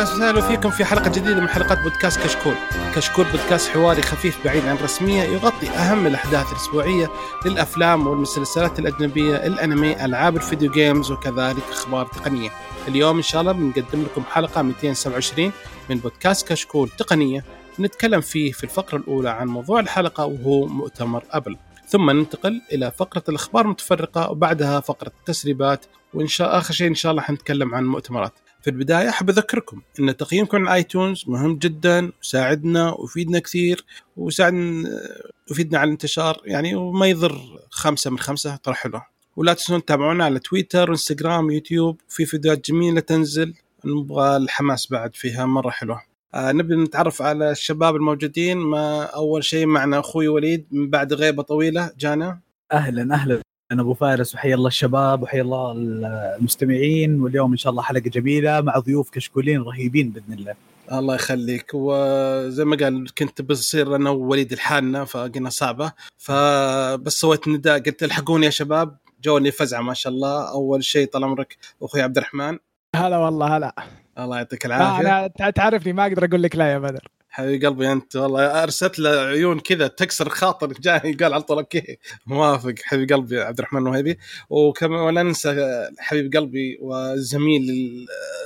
أهلا وسهلا فيكم في حلقة جديدة من حلقات بودكاست كشكول. كشكول بودكاست حواري خفيف بعيد عن الرسميه يغطي أهم الأحداث الأسبوعية للأفلام والمسلسلات الأجنبية، الأنمي، ألعاب ال video games وكذلك أخبار تقنية. اليوم إن شاء الله بنقدم لكم حلقة 227 من بودكاست كشكول تقنية نتكلم فيه في الفقرة الأولى عن موضوع الحلقة وهو مؤتمر أبل. ثم ننتقل إلى فقرة الأخبار المتفرقة وبعدها فقرة التسريبات وإن شاء آخر شيء إن شاء الله حنتكلم عن المؤتمرات. في البداية أحب أذكركم أن تقييمكم على آيتونز مهم جدا وساعدنا ويفيدنا كثير وساعدنا يفيدنا على الانتشار يعني وما يضر خمسة من خمسة ترى حلوة ولا تنسون تتابعونا على تويتر وانستغرام ويوتيوب في فيديوهات جميلة تنزل. نبغى الحماس بعد فيها مرة حلوة. آه نبي نتعرف على الشباب الموجودين. ما أول شيء معنا أخوي وليد من بعد غيبة طويلة جانا. أهلا أهلا. أنا أبو فارس وحيا الله الشباب وحيا الله المستمعين واليوم إن شاء الله حلقة جميلة مع ضيوف كشكولين رهيبين بإذن الله. الله يخليك. وزي ما قال كنت بصير أنا ووليد لحالنا فقلنا صعبة. فبس سويت نداء قلت الحقوني يا شباب. جوني فزعة ما شاء الله. أول شيء طال عمرك أخوي عبد الرحمن. هلا والله هلا. الله يعطيك لا العافية. أنا تع- تعرفني ما أقدر أقول لك لا يا بدر. حبيب قلبي أنت والله أرسلت له عيون كذا تكسر خاطر جاي قال على طول okay. موافق حبيب قلبي عبد الرحمن الوهيبي وكمان ولا ننسى حبيب قلبي وزميل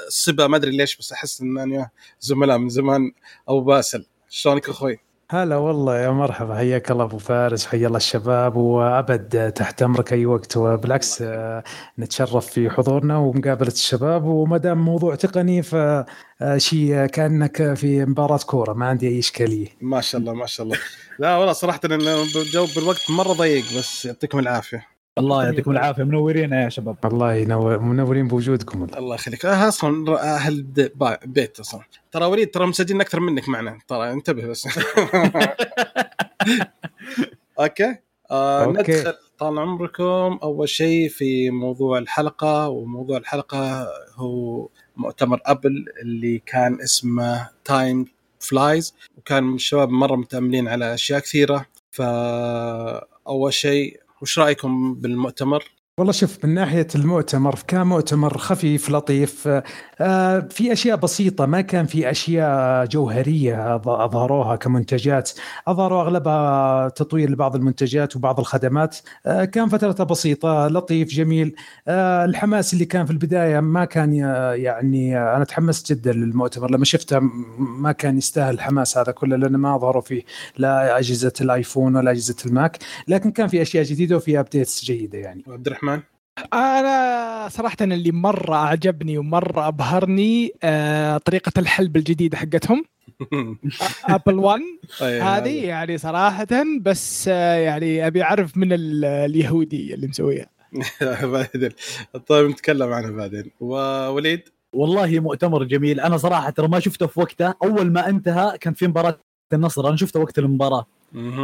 الصبا ما أدري ليش بس أحس اننا زملاء من زمان أبو باسل. شلونك أخوي؟ هلا والله يا مرحبا. حياك الله أبو فارس حيا الله الشباب وأبد تحت أمرك أي وقت. وبالعكس نتشرف في حضورنا ومقابلة الشباب. وما دام موضوع تقني فشيء كأنك في مباراة كورة ما عندي أي إشكالية. ما شاء الله ما شاء الله. لا والله صراحة الجو بالوقت مرة ضيق بس يعطيكم العافية. الله يعطيكم العافية. منورين يا شباب. الله ينور منورين بوجودكم. الله يخليك. آه أصلا أهل د- با- بيت أصلا. ترى وليد ترى مسجلين أكثر منك معنا. ترى انتبه بس. okay. آه okay. ندخل طال عمركم. أول شيء في موضوع الحلقة وموضوع الحلقة هو مؤتمر أبل اللي كان اسمه time فلايز وكان الشباب مرة متأملين على أشياء كثيرة. فأول شيء وش رأيكم بالمؤتمر؟ والله شوف من ناحية المؤتمر كان مؤتمر خفيف لطيف. آه، في أشياء بسيطة ما كان في أشياء جوهرية أظهروها كمنتجات. أظهروا أغلبها تطوير لبعض المنتجات وبعض الخدمات. آه، كان فترته بسيطة لطيف جميل. آه، الحماس اللي كان في البداية ما كان يعني أنا تحمست جدا للمؤتمر. لما شفته ما كان يستاهل الحماس هذا كله لأنه ما أظهروا فيه لا أجهزة الآيفون ولا أجهزة الماك. لكن كان في أشياء جديدة وفي updates جيدة يعني. عبد الرحمن أنا صراحة أنا اللي مرة أعجبني ومرة أبهرني آه، طريقة العلب الجديدة حقتهم. أبل ون أي هذه. يعني صراحة بس آه، يعني أبي أعرف من ال- اليهودي اللي مسويها. طيب نتكلم عنها بعدين. ووليد والله مؤتمر جميل. أنا صراحة ترى ما شفته في وقته. أول ما انتهى كان في مباراة النصر. أنا شفته وقت المباراة.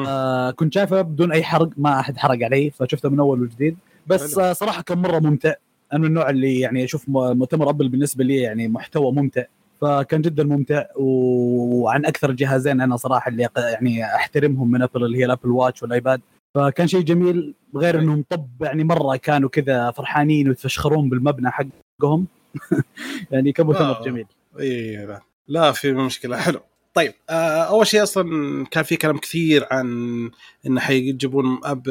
آه كنت شايفه بدون أي حرق ما أحد حرق علي فشفته من أول وجديد. بس حلو. صراحة كان مرة ممتع. أنا من النوع اللي يعني أشوف مؤتمر أبل بالنسبة لي يعني محتوى ممتع. فكان جدا ممتع. وعن أكثر الجهازين أنا صراحة اللي يعني أحترمهم من أبل اللي هي ال Apple Watch والآيباد. فكان شيء جميل. غير إنهم طب يعني مرة كانوا كذا فرحانين ويتفشخرون بالمبنى حقهم. يعني كان مؤتمر آه. جميل. أي لا. لا في مشكلة. حلو. طيب آه أول شيء أصلا كان في كلام كثير عن انه حيجيبون اب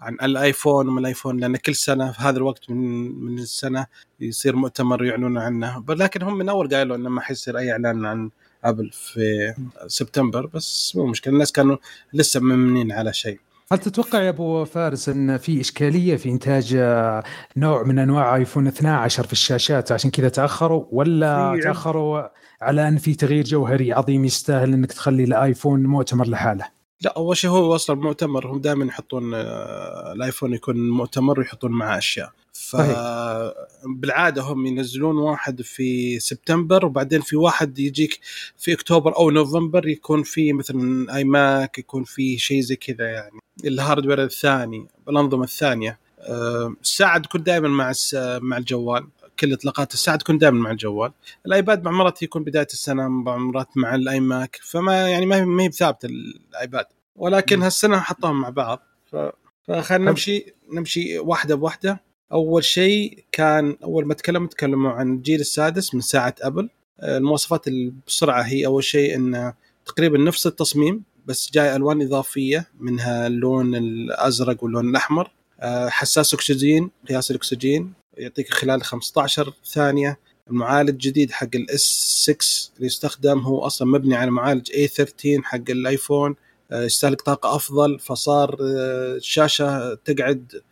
عن الآيفون وما الآيفون لأن كل سنة في هذا الوقت من من السنة يصير مؤتمر يعلنون عنه. لكن هم من أول قالوا إنه ما حيصير أي إعلان عن أبل في سبتمبر بس مو مشكلة. الناس كانوا لسه ممنين على شيء. هل تتوقع يا أبو فارس إن في إشكالية في إنتاج آه، نوع من أنواع آيفون 12 في الشاشات عشان كذا تأخروا؟ ولا تأخروا على أن في تغيير جوهري عظيم يستاهل إنك تخلي الآيفون مؤتمر لحاله؟ لا أول شيء هو أصلا المؤتمر هم دائما يحطون آه، الآيفون يكون مؤتمر ويحطون معاه أشياء. فبالعاده هم ينزلون واحد في سبتمبر وبعدين في واحد يجيك في أكتوبر أو نوفمبر يكون في مثلا iMac يكون في شيء زي كذا يعني. ال hardware الثاني الأنظمة الثانية. آه، الساعة تكون دائما مع مع الجوال. كل إطلاقات الساعة تكون دائما مع الجوال. الآيباد مرات يكون بداية السنة مرات مع الاي ماك فما يعني ما هي بثابتة الآيباد. ولكن هالسنة حطوهم مع بعض. ف... فخلينا نمشي نمشي واحدة بواحدة. أول شيء كان أول ما تكلموا تكلموا عن الجيل السادس من ساعة أبل. المواصفات السرعه هي أول شيء انه تقريبا نفس التصميم بس جاي ألوان إضافية منها اللون الأزرق واللون الأحمر. آه، حساس أكسجين قياس الأكسجين. يعطيك خلال 15 ثانية المعالج الجديد حق الاس 6 اللي يستخدم هو أصلا مبني على معالج A13 حق الايفون آه، يستهلك طاقة أفضل فصار آه، الشاشة تقعد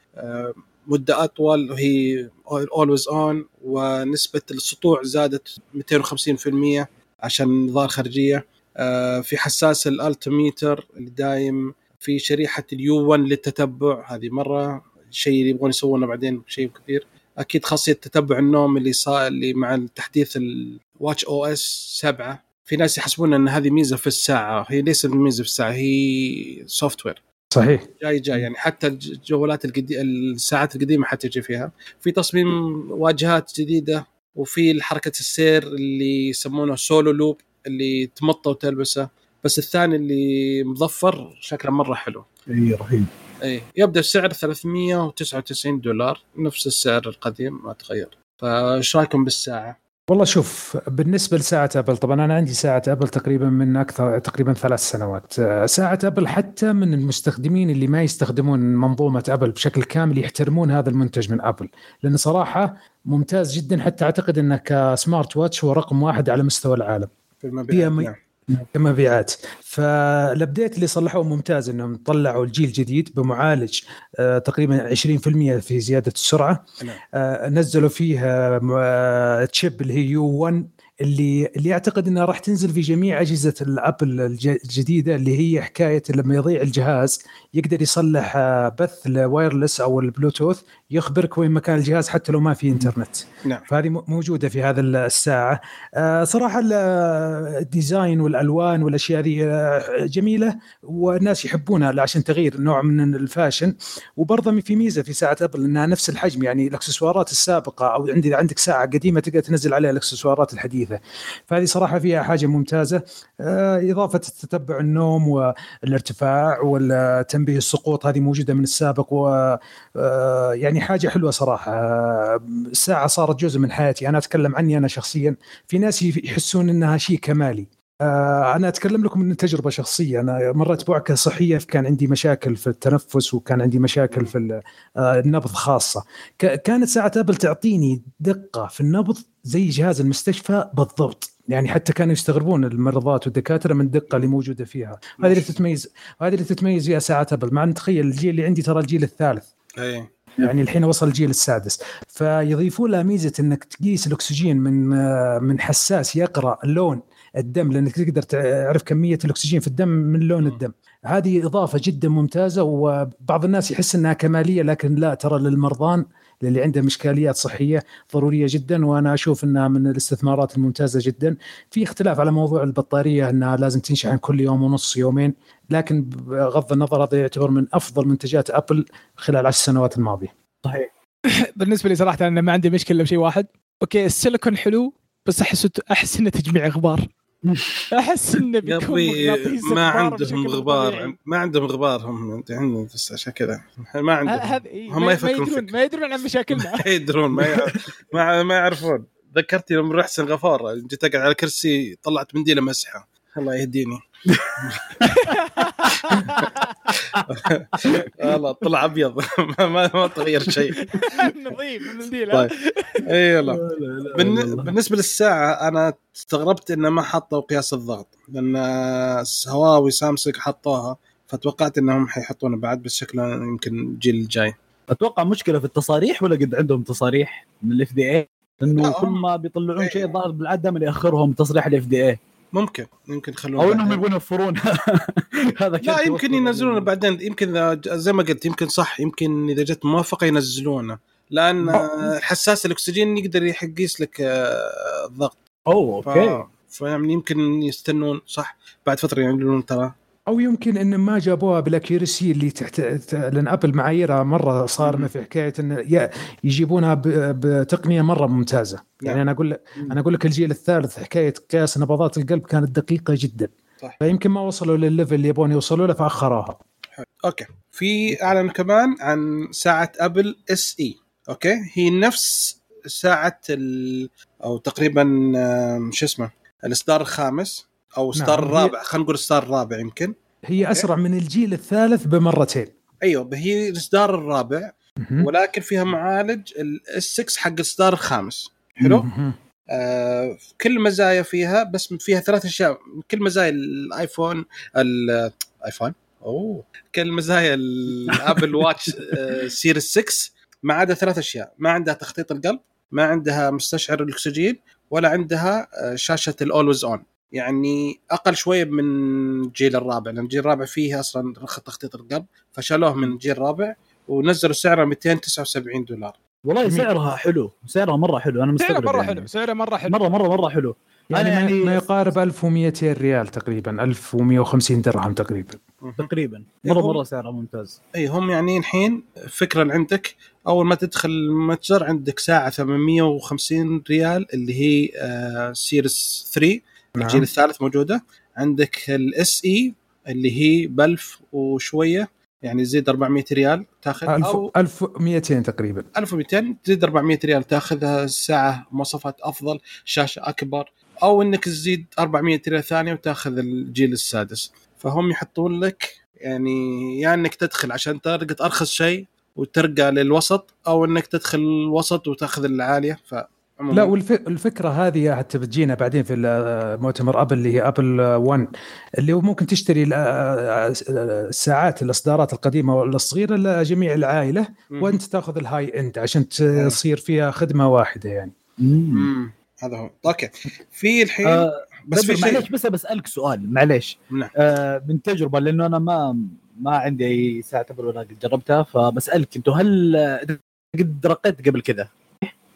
مدة أطول وهي always on ونسبة السطوع زادت 250% عشان الإضاءة الخارجية. في حساس ال altimeter اللي دايم في شريحة ال U1 للتتبع هذه مرة شيء اللي يبغون يسوونه بعدين شيء كثير أكيد خاصية تتبع النوم اللي صار اللي مع التحديث ال watchOS 7 في ناس يحسبون إن هذه ميزة في الساعة. هي ليست ميزة في الساعة هي software صحيح. جاي جاي. يعني حتى الجوالات القديمه الساعات القديمة حتجي فيها. في تصميم واجهات جديدة وفي حركة السير اللي يسمونه solo loop اللي تمطه وتلبسه. بس الثاني اللي مضفر شكله مرة حلو. اي رهيب. إي يبدأ السعر 399 دولار نفس السعر القديم ما تغير فإيش رأيكم بالساعة؟ والله شوف بالنسبة لساعة أبل طبعا أنا عندي ساعة أبل تقريبا من أكثر تقريبا ثلاث سنوات ساعة أبل حتى من المستخدمين اللي ما يستخدمون منظومة أبل بشكل كامل يحترمون هذا المنتج من أبل لأن صراحة ممتاز جدا حتى أعتقد إنه ك smart watch هو رقم واحد على مستوى العالم في المبيعات. كمبيعات فال update اللي صلحوه ممتاز إنهم طلعوا الجيل الجديد بمعالج آه تقريبا 20% في زيادة السرعة نعم. آه نزلوا فيه آه chip اللي هي U1 اللي اللي أعتقد إنها راح تنزل في جميع أجهزة الأبل الجديدة اللي هي حكاية لما يضيع الجهاز يقدر يصلح آه، بث ال wireless أو البلوتوث يخبرك وين مكان الجهاز حتى لو ما في إنترنت. نعم. فهذه موجودة في هذا الساعة. آه، صراحة ال design والألوان والأشياء هذه آه، جميلة والناس يحبونها عشان تغيير نوع من ال fashion. وبرضه في ميزة في ساعة أبل إنها نفس الحجم يعني الأكسسوارات السابقة أو عندي عندك ساعة قديمة تقدر تنزل عليها الأكسسوارات الحديثة. فهذه صراحة فيها حاجة ممتازة. آه، إضافة تتبع النوم والارتفاع والتنبيه السقوط هذه موجودة من السابق و يعني يعني حاجة حلوة صراحة. الساعة صارت جزء من حياتي. أنا أتكلم عني أنا شخصيا. في ناس يحسون إنها شيء كمالي. آه، أنا أتكلم لكم من تجربة شخصية. أنا مرت بعكه صحية كان عندي مشاكل في التنفس وكان عندي مشاكل في آه، النبض خاصة. كانت ساعة أبل تعطيني دقة في النبض زي جهاز المستشفى بالضبط. يعني حتى كانوا يستغربون الممرضات والدكاترة من الدقه اللي موجودة فيها. هذه اللي تتميز هذه اللي تتميز فيها ساعة أبل. مع إن تخيل الجيل اللي عندي ترى الجيل الثالث. أي. يعني الحين وصل الجيل السادس. فيضيفون له ميزة إنك تقيس الأكسجين من من حساس يقرأ لون الدم لأنك تقدر تعرف كمية الأكسجين في الدم من لون الدم. هذه إضافة جدا ممتازة وبعض الناس يحس إنها كمالية لكن لا ترى للمرضان للي عندهم اشكاليات صحية ضرورية جدا وأنا أشوف إنها من الاستثمارات الممتازة جدا. في اختلاف على موضوع البطارية إنها لازم تنشحن كل يوم ونص يومين. لكن بغض النظر هذا يعتبر من أفضل منتجات أبل خلال العشر سنوات الماضية. صحيح. بالنسبة لي صراحة أنا ما عندي مشكلة بشيء واحد. okay السيليكون حلو بس أحس أحس إنه تجميع غبار. أحس إنه بيكون ما عندهم غبار. ما عندهم غبار هم عندهم بس عشان كذا. ما عندهم. هم ما يفكرون ما يدرون عن مشاكلنا. ما يدرون ما ما يعرفون. ذكرتني لما رحت سنغافورة جيت أقعد على كرسي طلعت منديله مسحة. الله يهديني. والله طلع أبيض. ما ما تغير شيء. نظيف المنديل طيب. إي والله. بالنسبة للساعة أنا استغربت إنه ما حطوا قياس الضغط لأن هواوي سامسونج حطوها فتوقعت إنهم حيحطونه بعد بس شكله يمكن الجيل الجاي أتوقع مشكلة في التصاريح ولا قد عندهم تصاريح من ال FDA لأنه كل ما بيطلعون شيء الظاهر بالعادة دائما يأخرهم تصريح ال FDA ممكن يمكن يخلون أو إنهم يبغون يوفرون. هذا لا يمكن ينزلونه بعدين. يمكن زي ما قلت يمكن صح. يمكن إذا جت موافقة ينزلونه. لأن حساس الأكسجين يقدر يقيس لك آه، الضغط. أوه okay. فيعني يمكن يستنون صح. بعد فترة يعملون ترى. أو يمكن إن ما جابوها بال accuracy اللي تحت لأن أبل معاييرها مرة صارمه في حكاية إن يجيبونها بتقنية مرة ممتازة. يعني نعم. أنا أقول أنا أقول لك الجيل الثالث حكاية قياس نبضات القلب كانت دقيقة جدا. صح. فيمكن ما وصلوا للل level اللي يبون يوصلوا له فأخروها. okay. في أعلن كمان عن ساعة أبل SE. okay. هي نفس ساعة ال... أو تقريبا شو اسمه الإصدار الخامس. أو نعم، هي- الرابع خلينا نقول الاصدار الرابع يمكن. هي أسرع من الجيل الثالث بمرتين. أيوه هي الاصدار الرابع. ولكن فيها معالج ال S6 حق الاصدار الخامس. حلو. آه كل مزايا فيها بس فيها ثلاث أشياء. كل مزايا الايفون الايفون أوه. كل مزايا ال Apple Watch آه series 6 ما عدا ثلاث أشياء. ما عندها تخطيط القلب ما عندها مستشعر الأكسجين ولا عندها آه، شاشة ال always on يعني أقل شوية من الجيل الرابع لأن الجيل الرابع فيه أصلا رخ تخطيط القلب فشالوه من الجيل الرابع ونزلوا سعره 279 دولار. والله. سعرها حلو سعرها مرة حلو أنا سعره مستغرب مرة يعني. حلو سعره مرة حلو. مره مره مرة حلو. يعني, ما- يعني- ما يقارب 1200 ريال تقريبا 1150 درهم تقريبا. تقريبا. مره مرة سعرها ممتاز. إي هم يعني الحين فكره اللي عندك أول ما تدخل المتجر عندك ساعة 850 ريال اللي هي آه series 3 الجيل نعم. الثالث موجودة. عندك ال SE اللي هي ب 1000 وشوية يعني تزيد 400 ريال تاخذ 1000 أو 1200 تقريبا. 1200 تزيد 400 ريال تاخذها. ساعة مواصفات أفضل شاشة أكبر. أو إنك تزيد 400 ريال ثانية وتاخذ الجيل السادس. فهم يحطون لك يعني يا إنك تدخل عشان تلقط ارخص شيء وترقى للوسط أو إنك تدخل الوسط وتاخذ العالية. ف لا والفكرة هذه حتى بتجينا بعدين في مؤتمر أبل اللي هي Apple 1 اللي هو ممكن تشتري ال- الساعات الإصدارات القديمة والصغيرة لجميع العائلة. وأنت تأخذ ال high end عشان تصير فيها خدمة واحدة يعني. هذا هو. أوكي. في الحين آه، بس في معليش بس بسالك سؤال. معليش. نعم. آه من تجربة لأنه أنا ما ما عندي أي ساعة أبل ولا قد جربتها فبسألك أنتوا هل آه، قد رقيت قبل كذا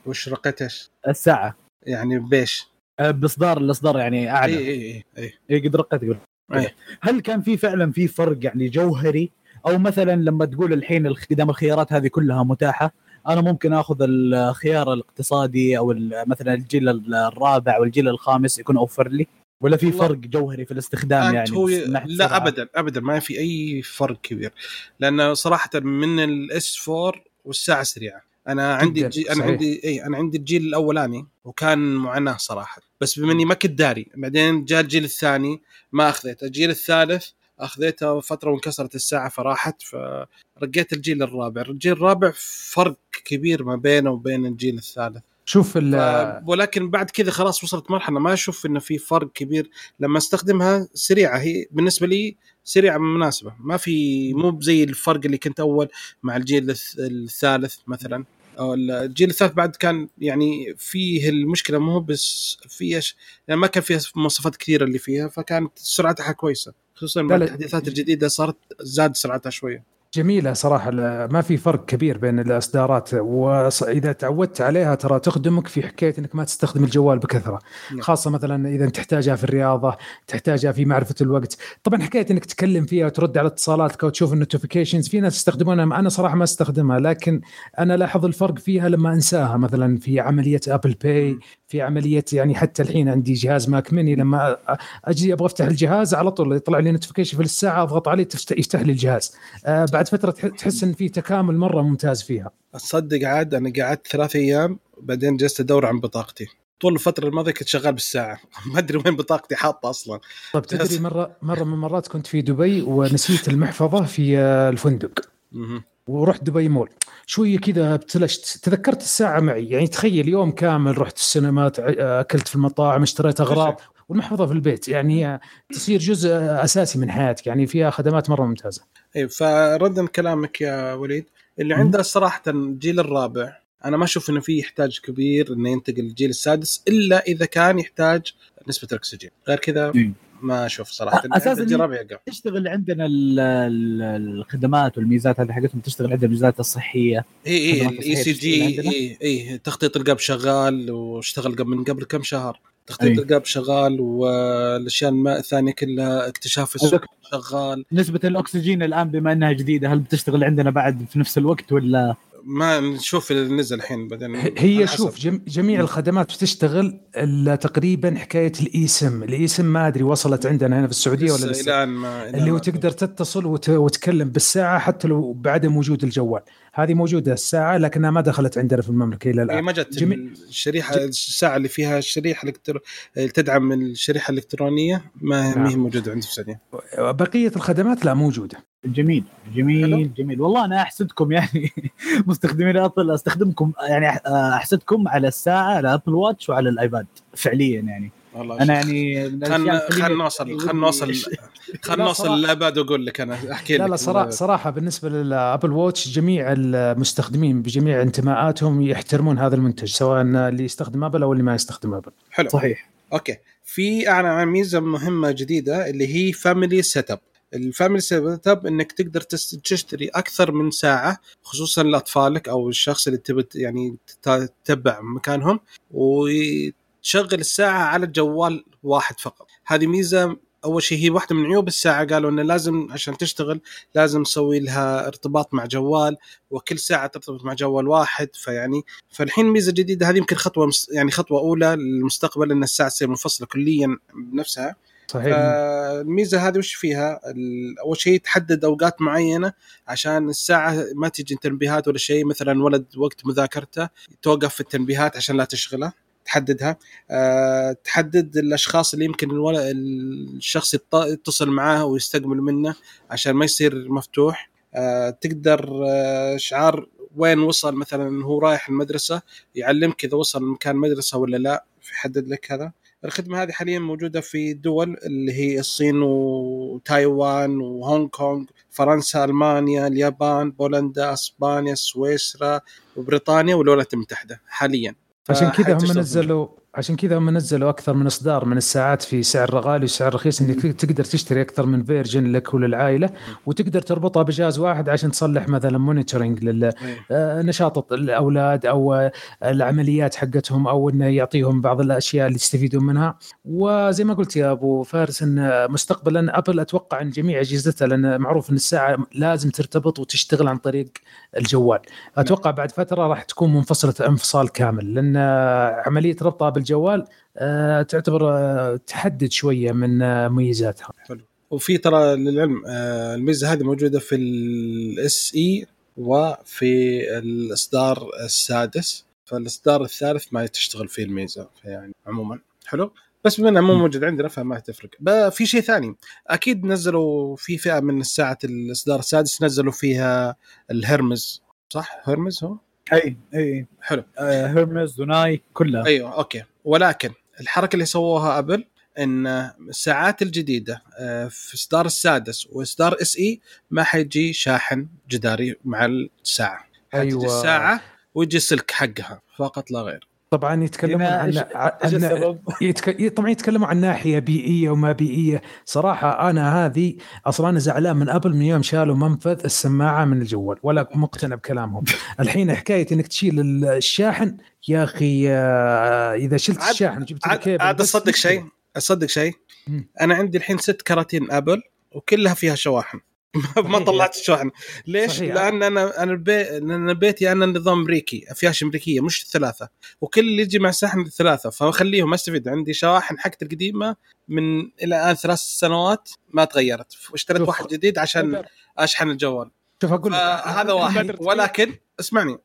وش رقيت إيش؟ الساعة. يعني بيش آه، باصدار الإصدار يعني أعلى. إي إي إي إي. قد رقيت قبل أي. هل كان في فعلا في فرق يعني جوهري؟ أو مثلا لما تقول الحين قدام الخيارات هذه كلها متاحة أنا ممكن آخذ الخيار الاقتصادي أو مثلا الجيل ال- الرابع والجيل الخامس يكون أوفر لي؟ ولا في فرق جوهري في الاستخدام يعني؟ هو لا السرعة؟ ابدا ابدا ما في أي فرق كبير. لأن صراحة من ال S 4 والساعة سريعة. أنا عندي جي أنا صحيح. عندي إي أنا عندي الجيل الاولاني وكان معاناة صراحة. بس بما إني ما كنت داري بعدين جاء الجيل الثاني ما أخذته. الجيل الثالث أخذته فترة وانكسرت الساعة فراحت فرقيت الجيل الرابع. الجيل الرابع فرق كبير ما بينه وبين الجيل الثالث. شوف ولكن بعد كذا خلاص وصلت مرحلة ما أشوف انه في فرق كبير. لما أستخدمها سريعة هي بالنسبة لي سريعة مناسبة. ما في مو زي الفرق اللي كنت أول مع الجيل الث- الثالث مثلا. أو الجيل الثالث بعد كان يعني فيه المشكلة مو بس في إيش- يعني ما كان فيها مواصفات كثيرة اللي فيها فكانت سرعتها كويسة. خصوصا مع. التحديثات الجديدة صارت زاد سرعتها شوية. جميلة صراحة لا- ما في فرق كبير بين الإصدارات وإذا تعودت عليها ترى تخدمك في حكاية أنك ما تستخدم الجوال بكثرة نعم. خاصة مثلا إذا تحتاجها في الرياضة تحتاجها في معرفة الوقت طبعا حكاية أنك تتكلم فيها وترد على اتصالاتك وتشوف ال notifications في ناس يستخدمونها أنا صراحة ما استخدمها لكن أنا لاحظ الفرق فيها لما أنساها مثلا في عملية Apple Pay في عملية يعني حتى الحين عندي جهاز Mac mini لما أجي أبغى أفتح الجهاز على طول يطلع لي notification في الساعة أضغط عليه يفتح لي الجهاز. آه، بعد فترة تح- تحس إن في تكامل مرة ممتاز فيها. تصدق عاد أنا قعدت ثلاث أيام بعدين جلست أدور عن بطاقتي. طول الفترة الماضية كنت شغال بالساعة. ما أدري وين بطاقتي حاطة أصلا. طيب تدري مرة مرة من المرات كنت في دبي ونسيت المحفظة في آه، الفندق. ورحت دبي مول. شوية كذا ابتلشت تذكرت الساعة معي. يعني تخيل يوم كامل رحت السينما أكلت في المطاعم اشتريت أغراض والمحفظه في البيت. يعني تصير جزء أساسي من حياتك. يعني فيها خدمات مرة ممتازة. اي فردا كلامك يا وليد. اللي. عنده صراحة الجيل الرابع أنا ما أشوف إنه في يحتاج كبير إنه ينتقل للجيل السادس إلا إذا كان يحتاج نسبة الأكسجين. غير كذا؟ مم. ما أشوف صراحة. يقع تشتغل عندنا ال- ال- الخدمات والميزات هذه حقتهم تشتغل عندنا الميزات الصحية. إي إي الاي سي جي؟ إي إي تخطيط القلب شغال واشتغل قبل من قبل كم شهر. تخطيط أي. القلب شغال والأشياء الثانية كلها اكتشاف السكر شغال. نسبة الأكسجين الآن بما إنها جديدة هل بتشتغل عندنا بعد في نفس الوقت ولا؟ ما نشوف اللي نزل الحين بعدين هي. شوف جم جميع الخدمات بتشتغل إلا تقريبا حكاية الإيسم، الإيسم ما أدري وصلت عندنا هنا في السعودية ولا لسه الآن ما اللي هو تقدر تتصل وت... وتكلم بالساعة حتى لو بعدم وجود الجوال، هذه موجودة الساعة لكنها ما دخلت عندنا في المملكة إلى هي الان. ما جت جميع- الشريحة الساعة اللي فيها الشريحة. اللي تدعم الشريحة الإلكترونية ما نعم. هي موجودة عندي في السعودية بقية الخدمات لا موجودة. جميل جميل حلو. جميل. والله أنا أحسدكم يعني مستخدمين أبل أستخدمكم يعني أحسدكم على الساعة على Apple Watch وعلى الآيباد فعليا يعني. والله أنا يعني خلنا نوصل خلنا نوصل خلنا لا، نوصل للآيباد وأقول لك أنا أحكي لك لا لا صراحة, صراحة بالنسبة لل Apple Watch جميع المستخدمين بجميع انتماءاتهم يحترمون هذا المنتج سواء اللي يستخدم أبل أو اللي ما يستخدم أبل. حلو. صحيح. أوكي. في اعلن عن ميزة مهمة جديدة اللي هي family setup ال family setup إنك تقدر تشتري أكثر من ساعة خصوصا لأطفالك أو الشخص اللي تبي يعني تت- تتبع مكانهم وتشغل الساعة على الجوال واحد فقط. هذه ميزة أول شيء هي واحدة من عيوب الساعة قالوا إنه لازم عشان تشتغل لازم نسوي لها ارتباط مع جوال وكل ساعة ترتبط مع جوال واحد فيعني فالحين ميزة جديدة هذه يمكن خطوة يعني خطوة أولى للمستقبل إن الساعة تصير منفصلة كليا بنفسها. صحيح. فالميزة هذه وش فيها؟ أول شيء تحدد أوقات معينة عشان الساعة ما تجي تنبيهات ولا شيء مثلا ولد وقت مذاكرته توقف في التنبيهات عشان لا تشغله تحددها. أه تحدد الأشخاص اللي يمكن الشخص يتصل معاه ويستقبل منه عشان ما يصير مفتوح. أه تقدر آه، اشعار وين وصل مثلا هو رايح المدرسة يعلمك إذا وصل مكان مدرسة ولا لا يحدد لك هذا. الخدمة هذه حاليا موجودة في دول اللي هي الصين وتايوان وهونغ كونغ فرنسا ألمانيا اليابان بولندا إسبانيا سويسرا وبريطانيا والولايات المتحده حاليا عشان كذا هم. نزلوا عشان كذا هم نزلوا أكثر من إصدار من الساعات في سعر غالي وسعر رخيص إنك تقدر تشتري أكثر من فيرجن لك وللعائلة وتقدر تربطها بجهاز واحد عشان تصلح مثلا monitoring لنشاط الأولاد أو آه، العمليات حقتهم أو إنه يعطيهم بعض الأشياء اللي يستفيدون منها. وزي ما قلت يا أبو فارس إن مستقبلا أبل أتوقع إن جميع أجهزتها لأن معروف إن الساعة لازم ترتبط وتشتغل عن طريق الجوال. أتوقع بعد فترة راح تكون منفصلة انفصال كامل لأن عملية ربطها بالجوال آه، تعتبر آه، تحدد شوية من آه، مميزاتها. وفي ترى للعلم آه، الميزة هذه موجودة في ال SE وفي الإصدار السادس. فالإصدار الثالث ما تشتغل فيه الميزة يعني عموما. حلو؟ بس بما انها مو موجود عندنا فما تفرق. ب- في شيء ثاني. أكيد نزلوا في فئة من ساعة الإصدار السادس نزلوا فيها ال Hermès صح؟ Hermès هو؟ أي أي. حلو. آه، Hermès و Nike كلها. أيوه أوكي. ولكن الحركة اللي سووها أبل إن الساعات الجديدة آه، في إصدار السادس وإصدار SE ما حيجي شاحن جداري مع الساعة حتجي أيوة. الساعة ويجي السلك حقها فقط لا غير طبعا يتكلمون عن عن-؟ يتك... طبعا يتكلموا عن ناحية بيئية وما بيئية صراحة أنا هذه أصلا أنا زعلان من أبل من يوم شالوا منفذ السماعة من الجوال ولا مقتنع بكلامهم الحين حكاية إنك تشيل الشاحن يا أخي إذا شلت عاد- الشاحن وجبت عاد الكيبل عاد أصدق. شيء أصدق شيء. أنا عندي الحين ست كراتين أبل وكلها فيها شواحن ما. طلعت الشواحن ليش؟ صحيح. لأن أنا أنا بي... لأن بيتي أنا نظام أمريكي أفياش أمريكية مش ثلاثة وكل اللي يجي مع شاحن ثلاثة فأخليهم أستفيد. عندي شواحن حقتي القديمة من إلى الآن ثلاث سنوات ما تغيرت. واشتريت. واحد جديد عشان أشحن الجوال. شوف أقول لك. فهذا واحد. ولكن اسمعني.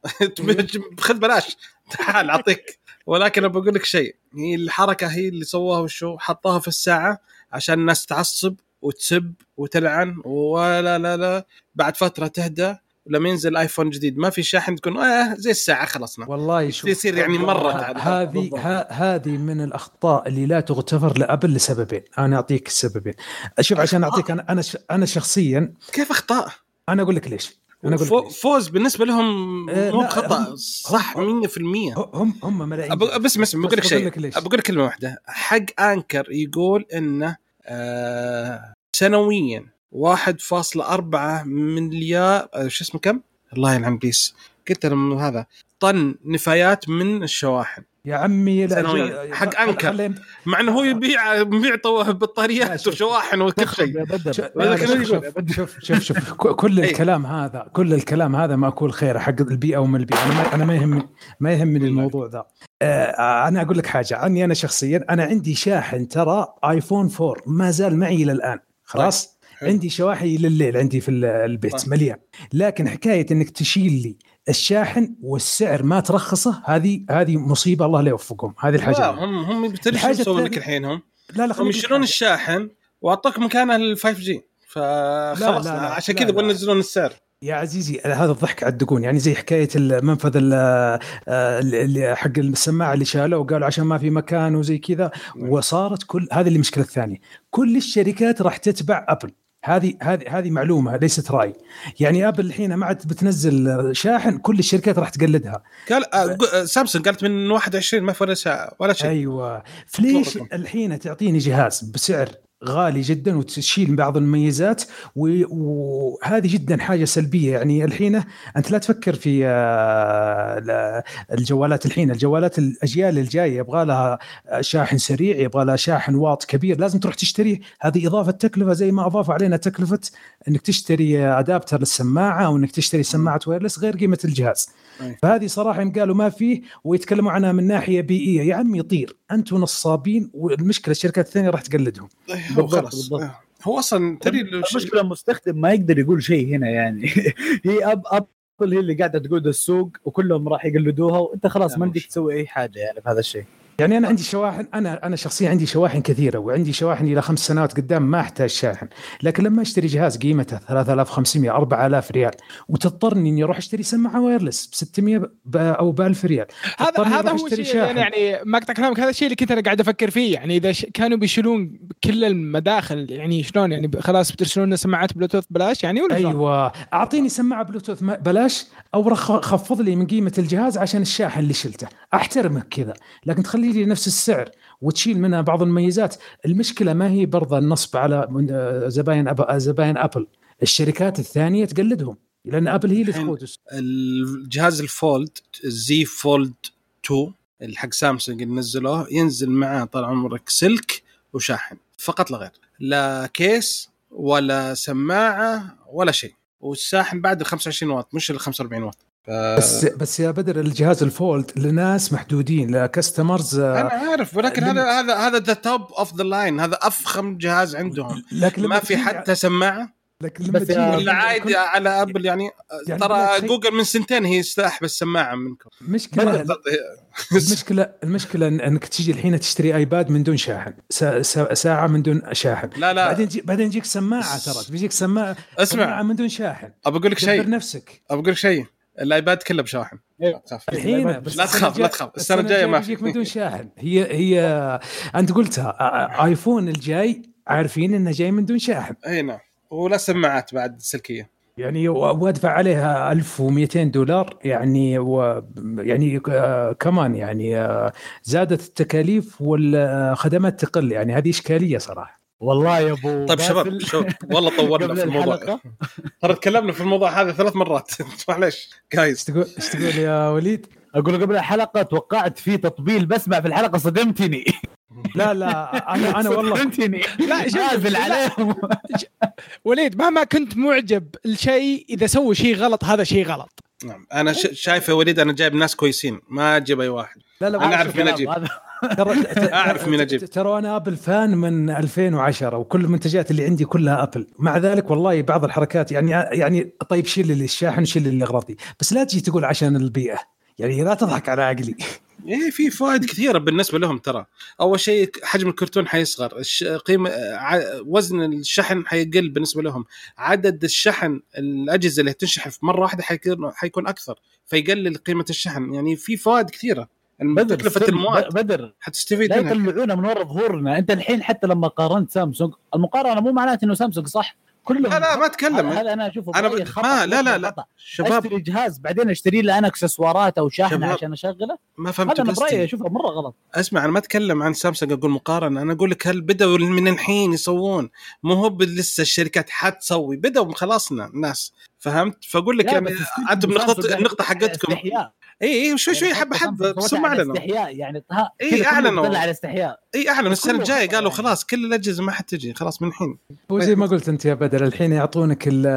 خذ بلاش. تعال أعطيك. ولكن بقول لك شيء. هي الحركة هي اللي سووها وشو حطوها في الساعة عشان الناس تعصب وتسب وتلعن ولا لا لا بعد فترة تهدى ولما ينزل ايفون جديد. ما في شاحن تكون آه زي الساعة خلصنا والله شوف يصير يعني تعال. هذه هذه من الأخطاء اللي لا تغتفر لأبل لسببين. أنا أعطيك السببين. شوف عشان أعطيك أنا أنا أنا شخصيا كيف أخطاء؟ أنا أقول لك ليش. أنا أقول لك ليش. فوز بالنسبة لهم آه، مو خطأ صح 100% هم هم ملايين. بس بس بقول لك شيء. بقول لك كلمة واحدة. حق أنكر يقول إنه آه سنويا. 1.4 مليار آه شو اسمه كم؟ الله يلعن بيس. قلت هذا طن نفايات من الشواحن. يا عمي. ج- حق. خلينا- مع إنه هو يبيع يبيع بطاريات. وشواحن وكل شيء شوف- شوف. شوف كل إيه. الكلام هذا كل الكلام هذا ماكول خير حق البيئة ومن البيئة أنا ما أنا ما يهمني ما يهمني الموضوع ذا آه أنا أقول لك حاجة عني أنا شخصيا أنا عندي شاحن ترى آيفون 4 ما زال معي إلى الآن خلاص حلو. عندي شواحن لليل عندي في ال- البيت طيب. مليان لكن حكاية إنك تشيل لي الشاحن والسعر ما ترخصه هذه هذه مصيبة الله لا يوفقهم. هذه الحاجة. لا. هم هم الحاجة يسوون لك الحين هم؟ لا لا هم يشيلون الشاحن وأعطوك مكانه ال 5G فخلاص لا، لا، عشان كذا. يبغون ينزلون السعر. يا عزيزي هذا الضحك على الدقون يعني زي حكاية المنفذ ال- اللي حق السماعة اللي شالوه وقالوا عشان ما في مكان وزي كذا. وصارت كل هذه المشكلة الثانية. كل الشركات راح تتبع ابل هذه هذه هذه معلومة ليست رأي. يعني آبل الحين ما عاد بتنزل شاحن كل الشركات راح تقلدها. قال آه، آه، سامسونج قالت من 21 ما في ولا شيء. أيوه. فليش. الحين تعطيني جهاز بسعر غالي جدا وتشيل بعض المميزات وهذه جدا حاجة سلبية. يعني الحين أنت لا تفكر في آه، لا- الجوالات الحين. الجوالات الأجيال الجاية يبغى لها شاحن سريع يبغى لها شاحن واط كبير. لازم تروح تشتريه هذه إضافة تكلفة زي ما اضافوا علينا تكلفة إنك تشتري أدابتر للسماعة أو انك تشتري سماعة وايرلس غير قيمة الجهاز. فهذه صراحة يوم قالوا ما فيه ويتكلموا عنها من ناحية بيئية. يا عمي طير أنتم نصابين والمشكلة الشركات الثانية راح تقلدهم. إيه، هو بالضبط، بالضبط. آه. هو أصلا ش- المشكلة المستخدم ما يقدر يقول شيء هنا يعني. هي أب أبل هي اللي قاعدة تقود السوق وكلهم راح يقلدوها وأنت خلاص لا، ما بدك تسوي أي حاجة يعني في هذا الشيء. يعني أنا عندي شواحن أنا أنا شخصيا عندي شواحن كثيرة وعندي شواحن إلى خمس سنوات قدام ما أحتاج شاحن. لكن لما أشتري جهاز قيمته 3500 4000 ريال وتضطرني إني أروح أشتري سماعة wireless ب 600 ب- أو ب 1000 ريال. هذا هذا هو الشيء يعني ما أقطع كلامك هذا الشيء اللي كنت أنا قاعد أفكر فيه. يعني إذا ش... كانوا بيشيلون كل المداخل يعني شلون؟ يعني خلاص بترسلون لنا سماعات بلوتوث بلاش يعني ولا شلون؟ أيوه. أعطيني سماعة بلوتوث بلاش أو رخ- خفض لي من قيمة الجهاز عشان الشاحن اللي شلته. أحترمك كذا. لكن تخلي لي نفس السعر وتشيل منها بعض المميزات. المشكلة ما هي برضه النصب على آه، زباين أب... زباين أبل. الشركات الثانية تقلدهم لأن أبل هي اللي تقود. الجهاز ال fold ال Z Fold 2 اللي حق سامسونج اللي نزلوه ينزل معاه طال عمرك سلك وشاحن فقط لا غير. لا كيس ولا سماعة ولا شيء. والشاحن بعد ال 25 واط مش ال 45 واط. ف... بس بس يا بدر الجهاز ال fold لناس محدودين ل customers آه، أنا عارف ولكن هذا هذا هذا ذا top of the line هذا أفخم جهاز عندهم. لكن لما ما في حتى سماعة. لكن لما بس ولا عادي على ابل يعني, يعني ترى جوجل من سنتين هي يستاح بالسماعه منكم. مشكلة المشكلة المشكلة إن- إنك تجي الحين تشتري ايباد من دون شاحن سا سا ساعة من دون شاحن. لا لا. بعدين جي بعدين يجيك سماعة ترى. بيجيك سماعه اسمع. سماعة من دون شاحن. ابى أقول لك شيء. نفسك. ابى أقول لك شيء. الايباد كله بشاحن إيه. لا تخاف. الحين بس لا تخاف، لا تخاف. السنة الجاية ما في. يجيك من دون شاحن هي هي أنت قلتها آيفون الجاي عارفين إنه جاي من دون شاحن إي نعم ولا سماعات بعد سلكية يعني وأدفع عليها 1200 دولار يعني و يعني آه كمان يعني آه زادت التكاليف والخدمات تقل يعني هذه إشكالية صراحة والله يا أبو طيب شباب شباب والله طولنا في الموضوع. ترى تكلمنا في الموضوع هذا ثلاث مرات. معليش إيش جايز تقول إيش تقول يا وليد؟ أقول قبل الحلقة توقعت في تطبيل بسمع في الحلقة صدمتني. لا لا أنا أنا والله صدمتني. لا لا، عليهم. وليد مهما كنت معجب الشيء إذا سوى شيء غلط هذا شيء غلط. نعم أنا ش- شايف يا وليد أنا جايب ناس كويسين ما أجيب أي واحد. لا لا أنا أعرف مين أجيب. ترى أعرف مين أجيب. ترى أنا آبل فان من 2010 وكل المنتجات اللي عندي كلها آبل. مع ذلك والله بعض الحركات يعني يعني طيب شيل لي الشاحن شيل لي الاغراض دي بس لا تجي تقول عشان البيئة. يعني لا تضحك على عقلي. إيه في فوائد كثيرة بالنسبة لهم ترى. أول شيء حجم الكرتون حيصغر. قيمه. وزن الشحن حيقل بالنسبة لهم. عدد الشحن الأجهزة اللي تنشحن في مرة واحدة حيكون حيكون أكثر. فيقلل قيمة الشحن. يعني في فوائد كثيرة. بدر تكلفه المواد بدر. حتستفيد لا يطلعونا من ورا ظهورنا أنت الحين حتى لما قارنت سامسونج المقارنة مو معناته إنه سامسونج صح. كلهم لا لا ما أتكلم. هذا أنا أشوفه أنا برأيي ب- خطأ، ما- لا- لا- لا. شباب. أشتري جهاز بعدين أشتري له أنا أكسسوارات أو شاحن شباب. عشان أشغله. ما فهمت هذا أنا برأيي أشوفه مرة غلط. اسمع أنا ما أتكلم عن سامسونج أقول مقارنة. أنا أقول لك هل بدأوا من الحين يسوون؟ مو هو لسه الشركات حتسوي. بدأوا خلاصنا الناس. فهمت؟ فأقول لك لا، يعني أنتم نقطه النقطه على حقتكم. استحياء. إي إي شوي شوي يعني حبة حتى حبه هم على اعلنوا استحياء يعني إيه، أعلنوا. بيطلع على استحياء. إي أعلنوا. السنة الجاية قالوا يعني. خلاص كل الأجهزة ما حتجي. خلاص من الحين. هو زي ما قلت أنت يا بدر. الحين يعطونك ال-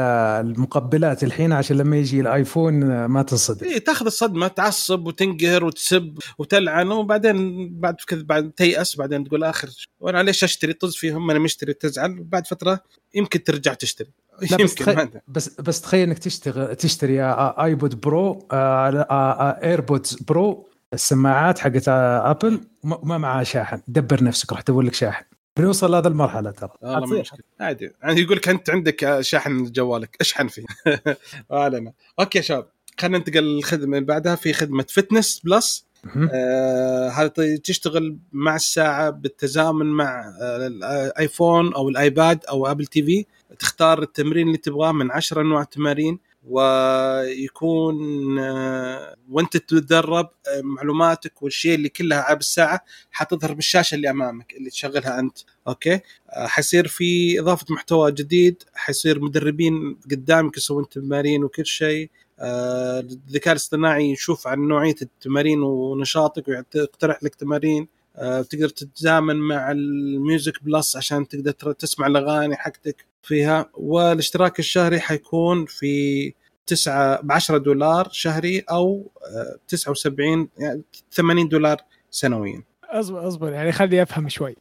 المقبلات الحين عشان لما يجي الآيفون ما تصدق. اي تاخذ الصدمة تعصب وتنقهر وتسب وتلعن وبعدين بعد كذا بعد تيأس بعدين تقول آخر وأنا ليش أشتري؟ طز فيهم أنا مشتري تزعل. بعد فترة يمكن ترجع تشتري. لا بس أدري. بس بس تخيل إنك تشتغل تشتري iPod Pro AirPods Pro السماعات حقت ابل وما وما معها شاحن. دبر نفسك راح تدور لك شاحن. بنوصل لهذه المرحلة ترى. والله ما حتصير. مشكلة. عادي. يعني يقول لك أنت عندك شاحن جوالك اشحن فيه. اعلن okay يا شباب. خلينا ننتقل للخدمة اللي بعدها في خدمة Fitness Plus. آه، هذا ط- تشتغل مع الساعة بالتزامن مع آه، الآيفون أو الآيباد أو Apple TV تختار التمرين اللي تبغاه من 10 انواع تمارين. ويكون آه، وانت تتدرب آه، معلوماتك والشيء اللي كلها على الساعة حتظهر بالشاشة اللي أمامك اللي تشغلها أنت. okay؟ آه، حيصير في إضافة محتوى جديد حيصير مدربين قدامك يسوون تمارين وكل شيء. الذكاء الاصطناعي يشوف عن نوعية التمارين ونشاطك ويقترح لك تمارين. تقدر تتزامن مع ال Music Plus عشان تقدر تسمع الأغاني حقتك فيها. والاشتراك الشهري حيكون في 9 ب 10 دولار شهري أو آه، 79 يعني 80 دولار سنويا. اصبر أصبر يعني خليني أفهم شوي.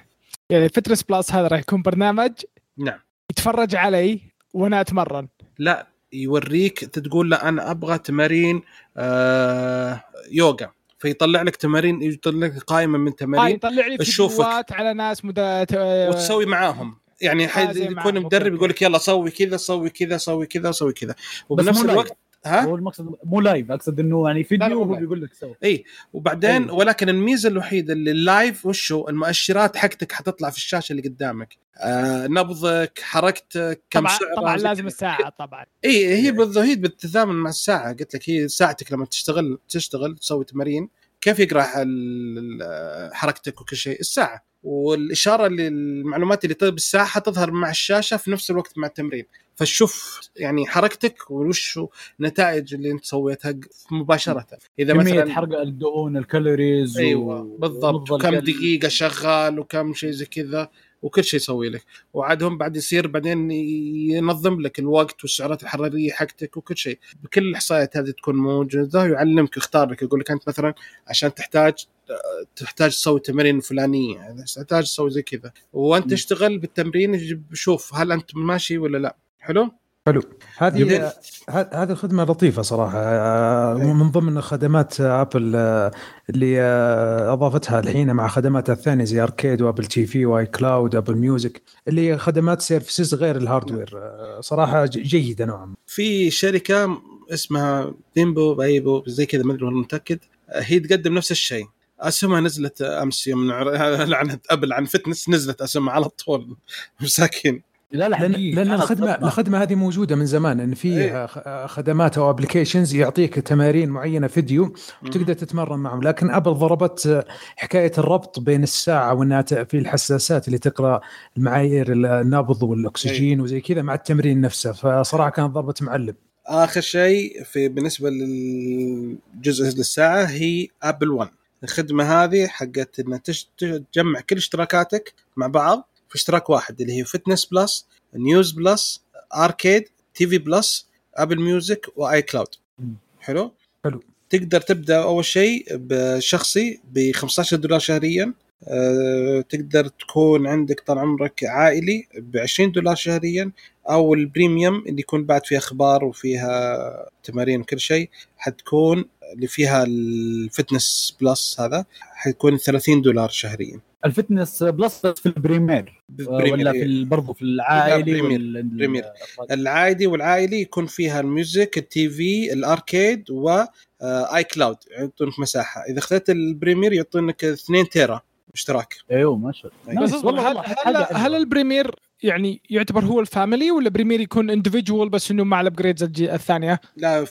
يعني Fitness Plus هذا راح يكون برنامج نعم. يتفرج علي وأنا أتمرن. لا يوريك تقول له أنا أبغى تمارين آه يوغا. فيطلع لك تمارين يطلع لك قائمة من آه تمارين يطلع لي تشوفك. فيديوهات على ناس مدى وتسوي معاهم يعني. زي يكون مدرب يقول لك يلا سوي كذا سوي كذا سوي كذا سوي كذا وبنفس. الوقت ها؟ هو المقصد مو live أقصد إنه يعني فيديو live. بيقول لك سوي. اي وبعدين أيوة. ولكن الميزة الوحيدة اللي ال live وشو؟ المؤشرات حقتك حتطلع في الشاشة اللي قدامك. آه نبضك حركتك كم طبعا سعره طبعا لازم. الساعة طبعا. اي هي بالضبط هي بالتزامن مع الساعة. قلت لك هي ساعتك لما تشتغل تشتغل تسوي تمارين كيف يقرأ ال- ال- حركتك وكل شيء؟ الساعة. والإشارة اللي المعلومات اللي تظهر بالساعة حتظهر مع الشاشة في نفس الوقت مع التمرين. فشوف يعني حركتك وش النتائج اللي انت سويتها مباشرة. إذا كمية مثلا حرق الدهون الكالوريز أيوه بالضبط. القلب. دقيقة شغال وكم شيء زي كذا. وكل شيء يسوي لك. وعاد هم بعد يصير بعدين ينظم لك الوقت والسعرات الحرارية حقتك وكل شيء. بكل الاحصائيات هذه تكون موجودة ويعلمك يختار لك يقول لك أنت مثلا عشان تحتاج تحتاج تسوي التمارين الفلانيه يعني تحتاج تسوي زي كذا. وأنت. تشتغل بالتمرين شوف هل أنت ماشي ولا لا. حلو؟ حلو. هذه هذه الخدمه لطيفة صراحة. إيه. من ضمن خدمات ابل اللي أضافتها الحين مع خدماتها الثانية زي Arcade و Apple TV و iCloud Apple Music اللي خدمات services غير ال hardware صراحة جيدة نوعا ما. في شركة اسمها بيمبو بايبو زي كذا ما أدري متأكد. هي تقدم نفس الشيء. اسهمها نزلت أمس يوم أعلنت ابل عن Fitness نزلت اسهمها على طول. مساكين. لا لا لأن, لأن الخدمه. الخدمة هذه موجودة من زمان. إن في إيه. خدمات أو applications يعطيك تمارين معينة فيديو وتقدر تتمرن معهم. لكن أبل ضربت آه، حكاية الربط بين الساعة وانها في الحساسات اللي تقرأ المعايير النبض والأكسجين وزي كذا مع التمرين نفسه. فصراحة كانت ضربة معلم. آخر شيء في بالنسبة للجزء للساعة هي Apple One الخدمة هذه حقت إنها تجمع كل اشتراكاتك مع بعض في اشتراك واحد اللي هي Fitness Plus News Plus Arcade TV Plus Apple Music و iCloud. حلو حلو. تقدر تبدأ أول شيء بشخصي ب 15 دولار شهريا أه تقدر تكون عندك طال عمرك عائلي ب 20 دولار شهريا أو ال premium اللي يكون بعد فيها أخبار وفيها تمارين وكل شيء حتكون اللي فيها ال fitness plus هذا حيكون 30 دولار شهريا ال fitness plus بس في ال premier premier ولا. في برضه في العائلي premier. وال- premier. ال- العادي والعائلي يكون فيها ال music ال TV ال arcade و iCloud يعطونك مساحة إذا اخذت ال premier يعطونك 2 تيرا اشتراك إيوه ما شاء الله بس والله هل, هل, هل. ال premier يعني يعتبر هو ال family ولا premier يكون individual بس إنه مع ال upgrades الثانية؟ لا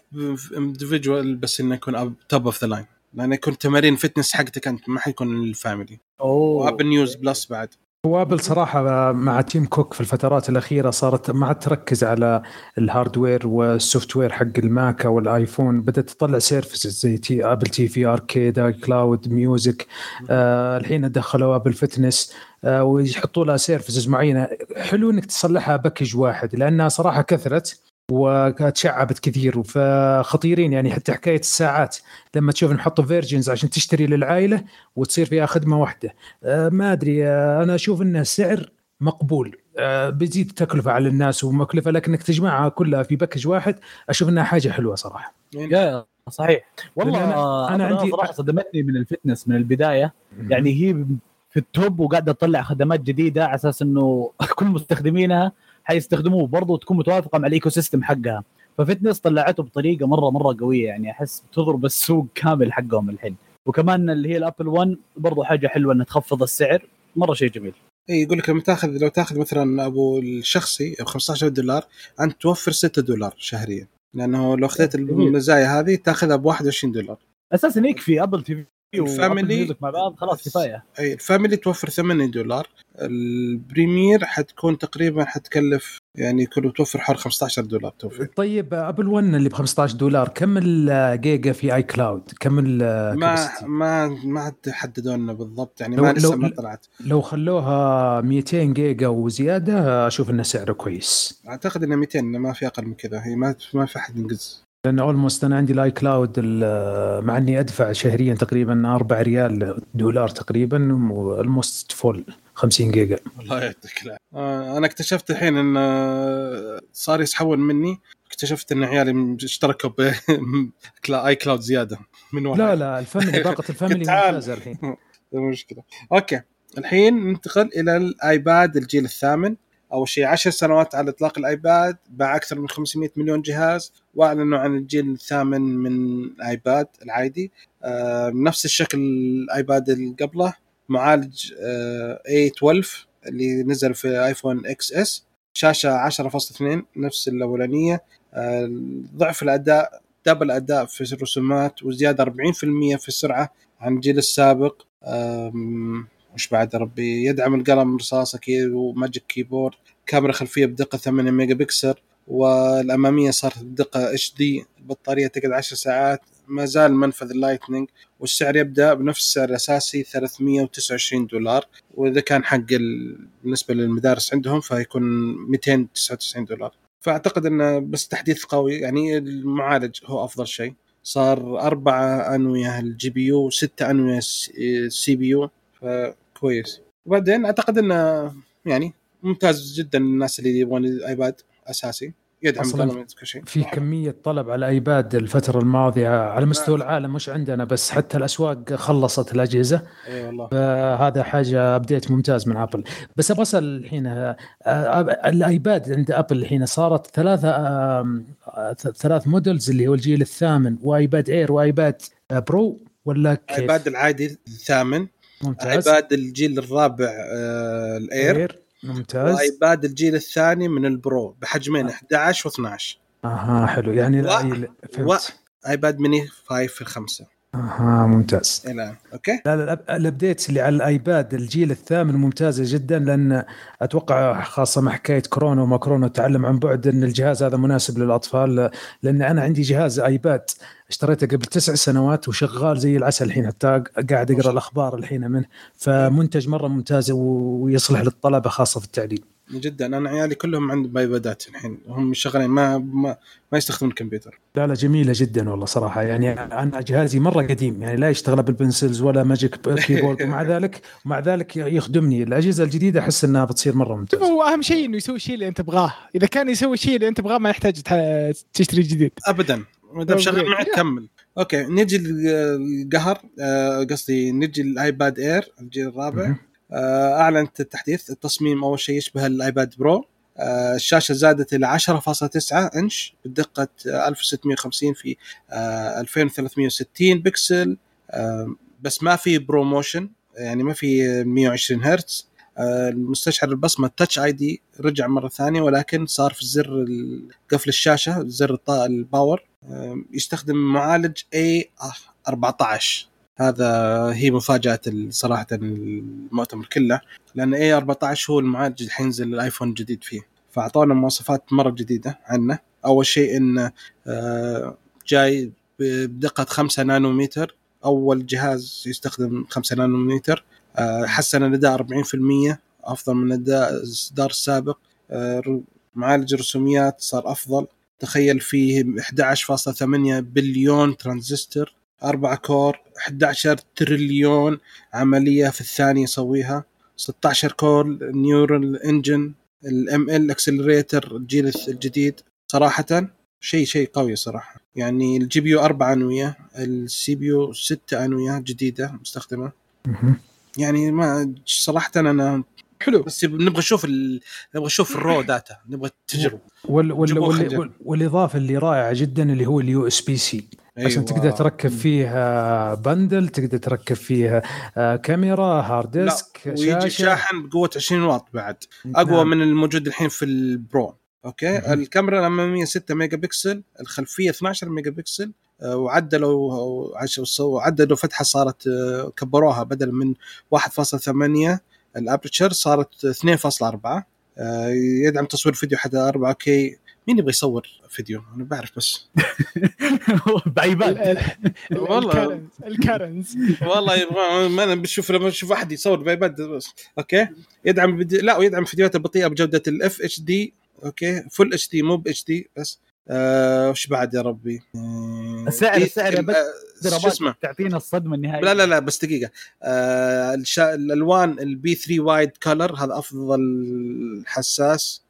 individual بس إنه يكون top of the line لأنه يكون تمارين fitness حقتك أنت ما حيكون ال family أوه. و Apple News Plus بعد. هو Apple صراحة مع تيم كوك في الفترات الأخيرة صارت ما عاد تركز على ال hardware وال software حق ال Mac أو الآيفون بدأت تطلع services زي TV Apple TV arcade iCloud music. آه الحين دخلوا Apple Fitness آه ويحطوا لها services معينة. حلو إنك تصلحها package واحد لأنها صراحة كثرت. وتشعبت كثير. فخطيرين يعني حتى حكاية الساعات لما تشوف نحط versions عشان تشتري للعائلة وتصير فيها خدمه واحدة. آه ما أدري آه أنا أشوف انه سعر مقبول. آه بيزيد تكلفة على الناس ومكلفة لكنك تجمعها كلها في package واحد أشوف إنها حاجة حلوة صراحة. صحيح. والله أنا, أنا عندي صراحة صدمتني من ال fitness من البداية. يعني هي في ال top وقاعدة تطلع خدمات جديدة على أساس إنه كل مستخدمينها حيستخدموه برضه تكون متوافقة مع ال ecosystem حقها. ف fitness طلعته بطريقة مرة مرة قوية يعني أحس بتضرب السوق كامل حقهم الحين. وكمان اللي هي ال Apple 1 برضه حاجة حلوة إنها تخفض السعر مرة شيء جميل. اي يقول لك لما تاخذ لو تاخذ مثلا أبو الشخصي 15 دولار أنت توفر 6 دولار شهريا. لأنه لو أخذت المزايا هذه تاخذها ب 21 دولار. أساسا يكفي Apple TV ال family مع بعض خلاص كفاية. أي ال family توفر 8 دولار. ال premier حتكون تقريبا حتكلف يعني كله توفر حول 15 دولار توفر طيب Apple 1 اللي ب 15 دولار كم الجيجا في iCloud؟ كم ما ما ما حددوا لنا بالضبط يعني ما لسه ما طلعت. لو خلوها 200 جيجا وزيادة أشوف انه سعره كويس. أعتقد إنه 200 ما في أقل من كذا. هي ما ما في أحد ينقز. لأن almost أنا عندي ال iCloud مع إني أدفع شهريا تقريبا 4 ريال دولار تقريبا almost full 50 جيجا. الله يعطيك آه أنا اكتشفت الحين إن آه، صار يسحبون مني. اكتشفت إن عيالي اشتركوا ب iCloud زيادة من واحد. لا لا ال family باقة ال family ممتازة الحين. مشكلة. أوكي. الحين ننتقل إلى الآيباد الجيل الثامن. أول شيء 10 سنوات على إطلاق الآيباد باع أكثر من 500 مليون جهاز وأعلنوا عن الجيل الثامن من الايباد العادي. آه نفس الشكل الآيباد اللي قبله معالج آه A12 اللي نزل في آيفون XS شاشة 10.2 نفس الأولانية. آه ضعف الأداء double أداء في الرسومات وزيادة 40% في السرعة عن الجيل السابق. وش بعد ربي يدعم القلم رصاص أكيد و Magic Keyboard كاميرا خلفية بدقة 8 ميجا بكسل والأمامية صارت بدقة HD البطارية تقعد 10 ساعات ما زال منفذ ال Lightning والسعر يبدأ بنفس السعر الأساسي 329 دولار وإذا كان حق بالنسبة للمدارس عندهم فيكون 299 دولار. فأعتقد إنه بس تحديث قوي يعني المعالج هو أفضل شيء. صار أربعة أنوية ال GPU ستة أنوية CPU فكويس وبعدين أعتقد أنه يعني ممتاز جدا الناس اللي يبغون الآيباد أساسي. يدعم كل شيء. في كمية طلب على الايباد الفترة الماضية على مستوى العالم مش عندنا بس حتى الأسواق خلصت الأجهزة. إي والله. فهذا حاجة update ممتاز من Apple بس أبغى أسأل الحين آه، الآيباد عند Apple الحين صارت ثلاثة ثلاث models اللي هو الجيل الثامن وآيباد Air وآيباد Pro ولا كيف؟ آيباد العادي الثامن ممتاز. ايباد الجيل الرابع آه ال Air. ممتاز. وايباد الجيل الثاني من ال Pro بحجمين 11 و12 أها حلو. يعني و... و... ايباد ميني 5 في الخمسة. أها ممتاز. الآن أوكي؟ لا لا ال updates اللي على الآيباد الجيل الثامن ممتازة جدا لأن أتوقع خاصة مع حكاية كورونا وما كورونا وتعلم عن بعد إن الجهاز هذا مناسب للأطفال لأن أنا عندي جهاز آيباد اشتريته قبل تسع سنوات وشغال زي العسل الحين حتى قاعد أقرأ الأخبار الحين منه. فمنتج مرة ممتاز ويصلح للطلبة خاصة في التعليم. جدا أنا عيالي كلهم عندهم ايبادات الحين. هم شغالين ما ما, ما يستخدمون الكمبيوتر لا لا جميلة جدا والله صراحة. يعني أنا جهازي مرة قديم يعني لا يشتغل بال pencils ولا Magic Keyboard ومع ذلك ومع ذلك يخدمني. الأجهزة الجديدة أحس إنها بتصير مرة ممتازة. هو أهم شيء إنه يسوي الشيء اللي أنت تبغاه. إذا كان يسوي الشيء اللي أنت تبغاه ما يحتاج تشتري جديد. ابدا. ما دام شغال معك كمل. أوكي نجي القهر. آه، قصدي نجي الايباد Air الجيل الرابع. أعلنت التحديث التصميم أول شيء يشبه الآيباد Pro. آه، الشاشة زادت إلى 10.9 إنش بدقة 1650 في 2360 بكسل. بس ما في ProMotion يعني ما في 120 هرتز. المستشعر البصمة Touch ID رجع مرة ثانية ولكن صار في زر قفل الشاشة زر ال power. يستخدم معالج A 14 هذا هي مفاجأة صراحة المؤتمر كله لأن إي 14 هو المعالج اللي حينزل الآيفون الجديد فيه. فأعطونا مواصفات مرة جديدة عنه. أول شيء انه آه، جاي بدقة 5 نانومتر أول جهاز يستخدم 5 نانومتر آه، حسن الأداء 40% أفضل من الاداء الاصدار السابق آه، معالج الرسوميات صار أفضل. تخيل فيه 11.8 بليون ترانزستور. 4 core 11 تريليون عملية في الثانية يسويها. 16 core neural engine ال ML accelerator الجيل الجديد. صراحة شيء شيء قوي صراحة. يعني ال GPU أربع أنوية ال CPU ست أنوية جديدة مستخدمة. يعني ما صراحة أنا حلو. بس نبغى نشوف ال... نبغى نشوف ال raw data نبغى التجربه وال وال. وال والإضافة اللي رائعة جدا اللي هو ال USB-C. عشان تقدر تركب فيها bundle تقدر تركب فيها آه، كاميرا hard لا disk ويجي شاشة. شاحن بقوة 20 واط بعد. أقوى نعم. من الموجود الحين في ال Pro. أوكي؟ مهم. الكاميرا الاماميه 6 ميجا بكسل الخلفية 12 ميجا بكسل آه، وعدلوا وعدلوا فتحة صارت آه، كبروها بدل من 1.8 ال aperture صارت 2.4 آه، يدعم تصوير فيديو حتى 4K مين يبغى يصور فيديو؟ أنا بعرف بس. بايباد والله. الكارنز والله يبغى ما أنا بشوف لما أشوف احد يصور بايباد بس. أوكي؟ يدعم لا ويدعم فيديوهات البطيئه بجودة ال FHD أوكي؟ full HD مو ب HD بس. آه، وش بعد يا ربي؟ آه، السعر- دي- السعر بس- آه، شو اسمه؟ تعطينا الصدمة النهائية. لا لا لا بس دقيقة. آه الشا... الألوان ال P3 wide color هذا أفضل حساس.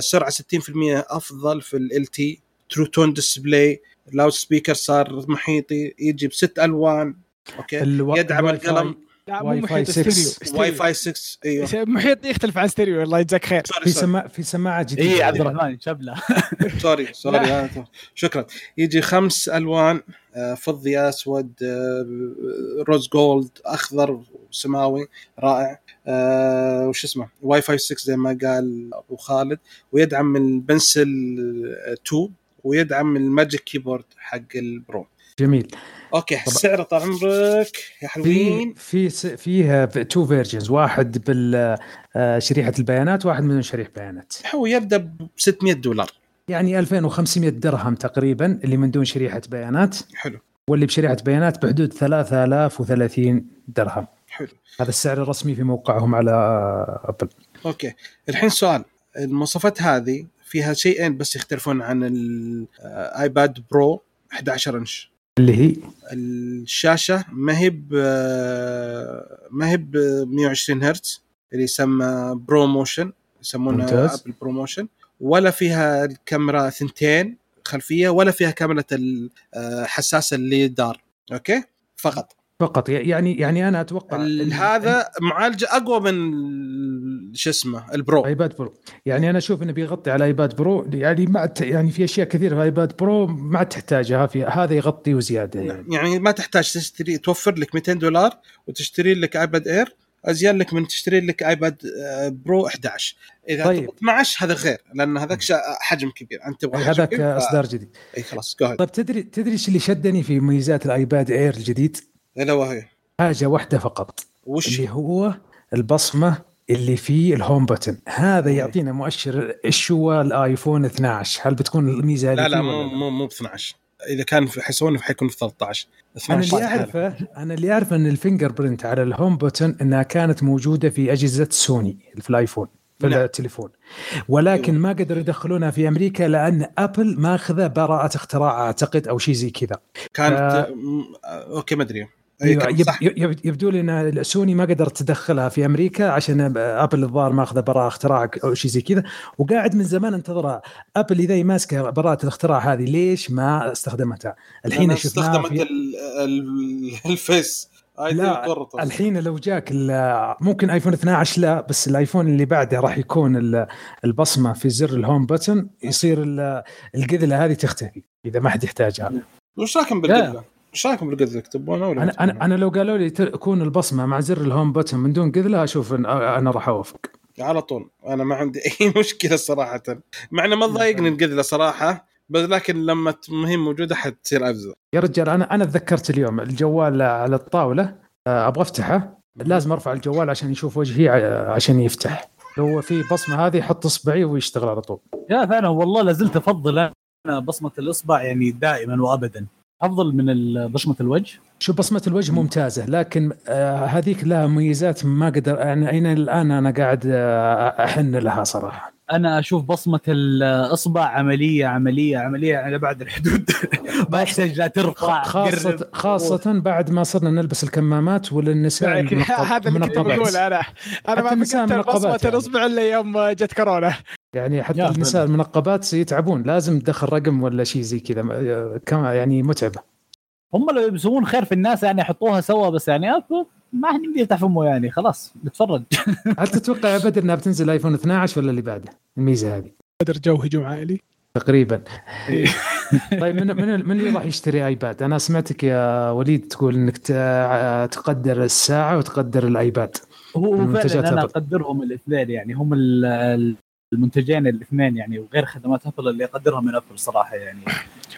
سرعة 60% أفضل في ال تي True Tone display loudspeaker صار محيطي يجي بست ألوان. أوكي؟ الوا- يدعم القلم. لا مو واي فاي محيط 6. ستيريو. واي. فاي 6 إيوه. محيط يختلف عن ستيريو الله يجزاك خير. sorry في سماعه في سماعة جديده اي عبد الرحمن شبله sorry sorry آه، شكرا. يجي خمس ألوان آه، فضي أسود آه، rose gold أخضر سماوي رائع. آه، وش اسمه؟ واي فاي 6 زي ما قال أبو خالد. ويدعم ال Pencil 2 ويدعم ال Magic Keyboard حق ال Pro. جميل. أوكي سعره طال عمرك. يا في حلوين. في س- فيها two versions واحد بالشريحه البيانات واحد من شريحه بيانات. هو يبدأ ب 600 دولار. يعني 2500 درهم تقريبا اللي من دون شريحة بيانات. حلو. واللي بشريحة بيانات بحدود 3030 درهم. حلو. هذا السعر الرسمي في موقعهم على أبل. أوكي. الحين سؤال المواصفات هذه فيها شيئين بس يختلفون عن الايباد Pro 11 إنش. اللي هي الشاشة ما هي ب ما هي ب 120 هرتز اللي يسمى ProMotion يسمونها. ابل ProMotion ولا فيها الكاميرا ثنتين خلفية ولا فيها كاميرا الحساسه اللي دار أوكي؟ فقط. فقط. يعني يعني أنا أتوقع هذا معالجة أقوى من شو اسمه ال Pro. آيباد Pro. يعني أنا أشوف إنه بيغطي على آيباد Pro. يعني ما يعني في أشياء كثيرة في آيباد Pro ما تحتاجها في هذا يغطي وزيادة يعني. يعني ما تحتاج تشتري توفر لك 200 دولار وتشتري لك آيباد Air ازين لك من تشتري لك آيباد آه، Pro 11 إذا طيب. طيب. 12 هذا غير لأن هذاك حجم كبير. أنت تبغى هذاك ف- أصدار جديد. إي خلاص جو طيب تدري تدري إيش اللي شدني في مميزات الآيباد Air الجديد؟ إلا وهي. حاجة واحدة فقط وش؟ اللي هو البصمة اللي في ال home button هذا إيه. يعطينا مؤشر إيش هو الآيفون 12 هل بتكون الميزة لا لا مو مو مو ب 12 إذا كان في حيسوونه حيكون في 13 أنا 12 اللي اعرفه أنا اللي أعرفه إن ال fingerprint على ال home button إنها كانت موجودة في أجهزة سوني في الآيفون في نعم. التليفون. ولكن أيوة. ما قدروا يدخلونها في أمريكا لأن أبل ماخذه براءة اختراع أعتقد أو شيء زي كذا. كانت آه، أوكي ما أدري. أيوة صح يبدو لي إن سوني ما قدرت تدخلها في أمريكا عشان أبل الظاهر ماخذة براءة اختراع أو شيء زي كذا وقاعد من زمان أنتظرها أبل إذا ماسكة براءة الاختراع هذه ليش ما استخدمتها؟ الحين شفناها استخدمت في ال- ال- ال Face لا. الحين لو جاك ممكن آيفون 12 لا بس الآيفون اللي بعده راح يكون ال- البصمة في زر ال home button يصير ال- القذلة هذه تختفي إذا ما حد يحتاجها وش رايكم بالقذلة؟ وش رأيكم بالقذله تبونه ولا أنا أنا؟ أنا لو قالوا لي تكون البصمه مع زر الهوم بتن من دون قذله أشوف إن أنا راح أوافق. على طول. أنا ما عندي أي مشكلة صراحة. مع إنه ما ضايقني القذله صراحة بس لكن لما هي موجودة حتصير افضل يا رجال أنا أنا تذكرت اليوم الجوال على الطاولة آه، أبغى أفتحه. لازم أرفع الجوال عشان يشوف وجهي ع- عشان يفتح. لو هو في بصمة هذه يحط إصبعي ويشتغل على طول. يا فعلا والله لازلت أفضل أنا بصمة الإصبع يعني دائما وابدا. أفضل من بصمة الوجه؟ شوف بصمة الوجه ممتازة لكن آه هذيك لها مميزات ما أقدر يعني الآن أنا قاعد آه أحن لها صراحة. أنا أشوف بصمة الإصبع عملية عملية عملية على بعد الحدود. ما يحتاج لا ترفع خاصة. خاصة بعد ما صرنا نلبس الكمامات وللنساء هذا اللي كنت أنا. أنا ما النساء فكرت بصمه يعني. الإصبع إلا يوم جت كورونا. يعني حتى النساء. المنقبات يتعبون لازم تدخل رقم ولا شيء زي كذا. كما يعني متعبة. هم لو يسوون خير في الناس يعني يحطوها سوا بس يعني ما حد يمدي يفتح فمه يعني خلاص نتفرج. هل تتوقع يا بدر إنها بتنزل ايفون 12 ولا اللي بعده؟ الميزة هذه. بدر جو هجوم عائلي. تقريبا. طيب من من من اللي راح يشتري ايباد؟ أنا سمعتك يا وليد تقول إنك تقدر الساعة وتقدر الآيباد. هو فعلا أنا. أقدرهم الاثنين يعني هم ال- ال- المنتجين الاثنين يعني وغير خدمات ابل اللي اقدرها من ابل صراحة يعني.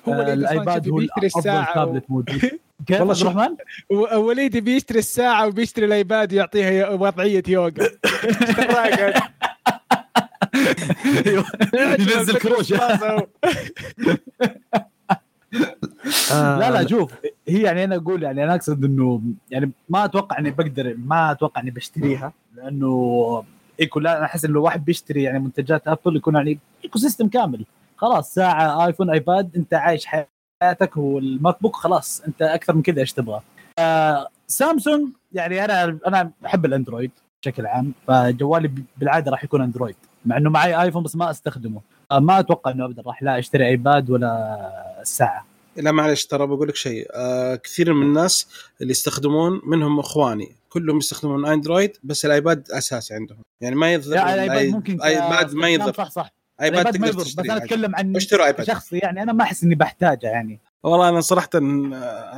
هو آه، الآيباد هو بيشتري افضل. تابلت موجود. كيف والله الرحمن؟ وليدي بيشتري الساعة وبيشتري الآيباد يعطيها وضعية يوغا. ينزل كروشة. لا لا شوف هي يعني أنا أقول يعني أنا أقصد إنه يعني ما أتوقع إني بقدر ما أتوقع إني بشتريها. لأنه eco لا أنا أحس إنه الواحد بيشتري يعني منتجات ابل يكون يعني ecosystem كامل. خلاص ساعة آيفون آيباد أنت عايش حياتك وال MacBook خلاص أنت أكثر من كذا إيش تبغى. آه سامسونج يعني أنا أنا أحب الأندرويد بشكل عام فجوالي بالعادة راح يكون أندرويد مع إنه معي آيفون بس ما أستخدمه. آه ما أتوقع إنه ابدا راح لا أشتري آيباد ولا الساعة لا معلش ترى بقول لك شيء. آه كثير من الناس اللي يستخدمون منهم إخواني كلهم يستخدمون أندرويد بس الآيباد أساسي عندهم. يعني ما يضر الآيباد ممكن ما يضر صح صح. ايباد ما تقدر يضر بس أنا. أتكلم عن شخصي يعني أنا ما أحس إني بحتاجه يعني والله أنا صراحة آه،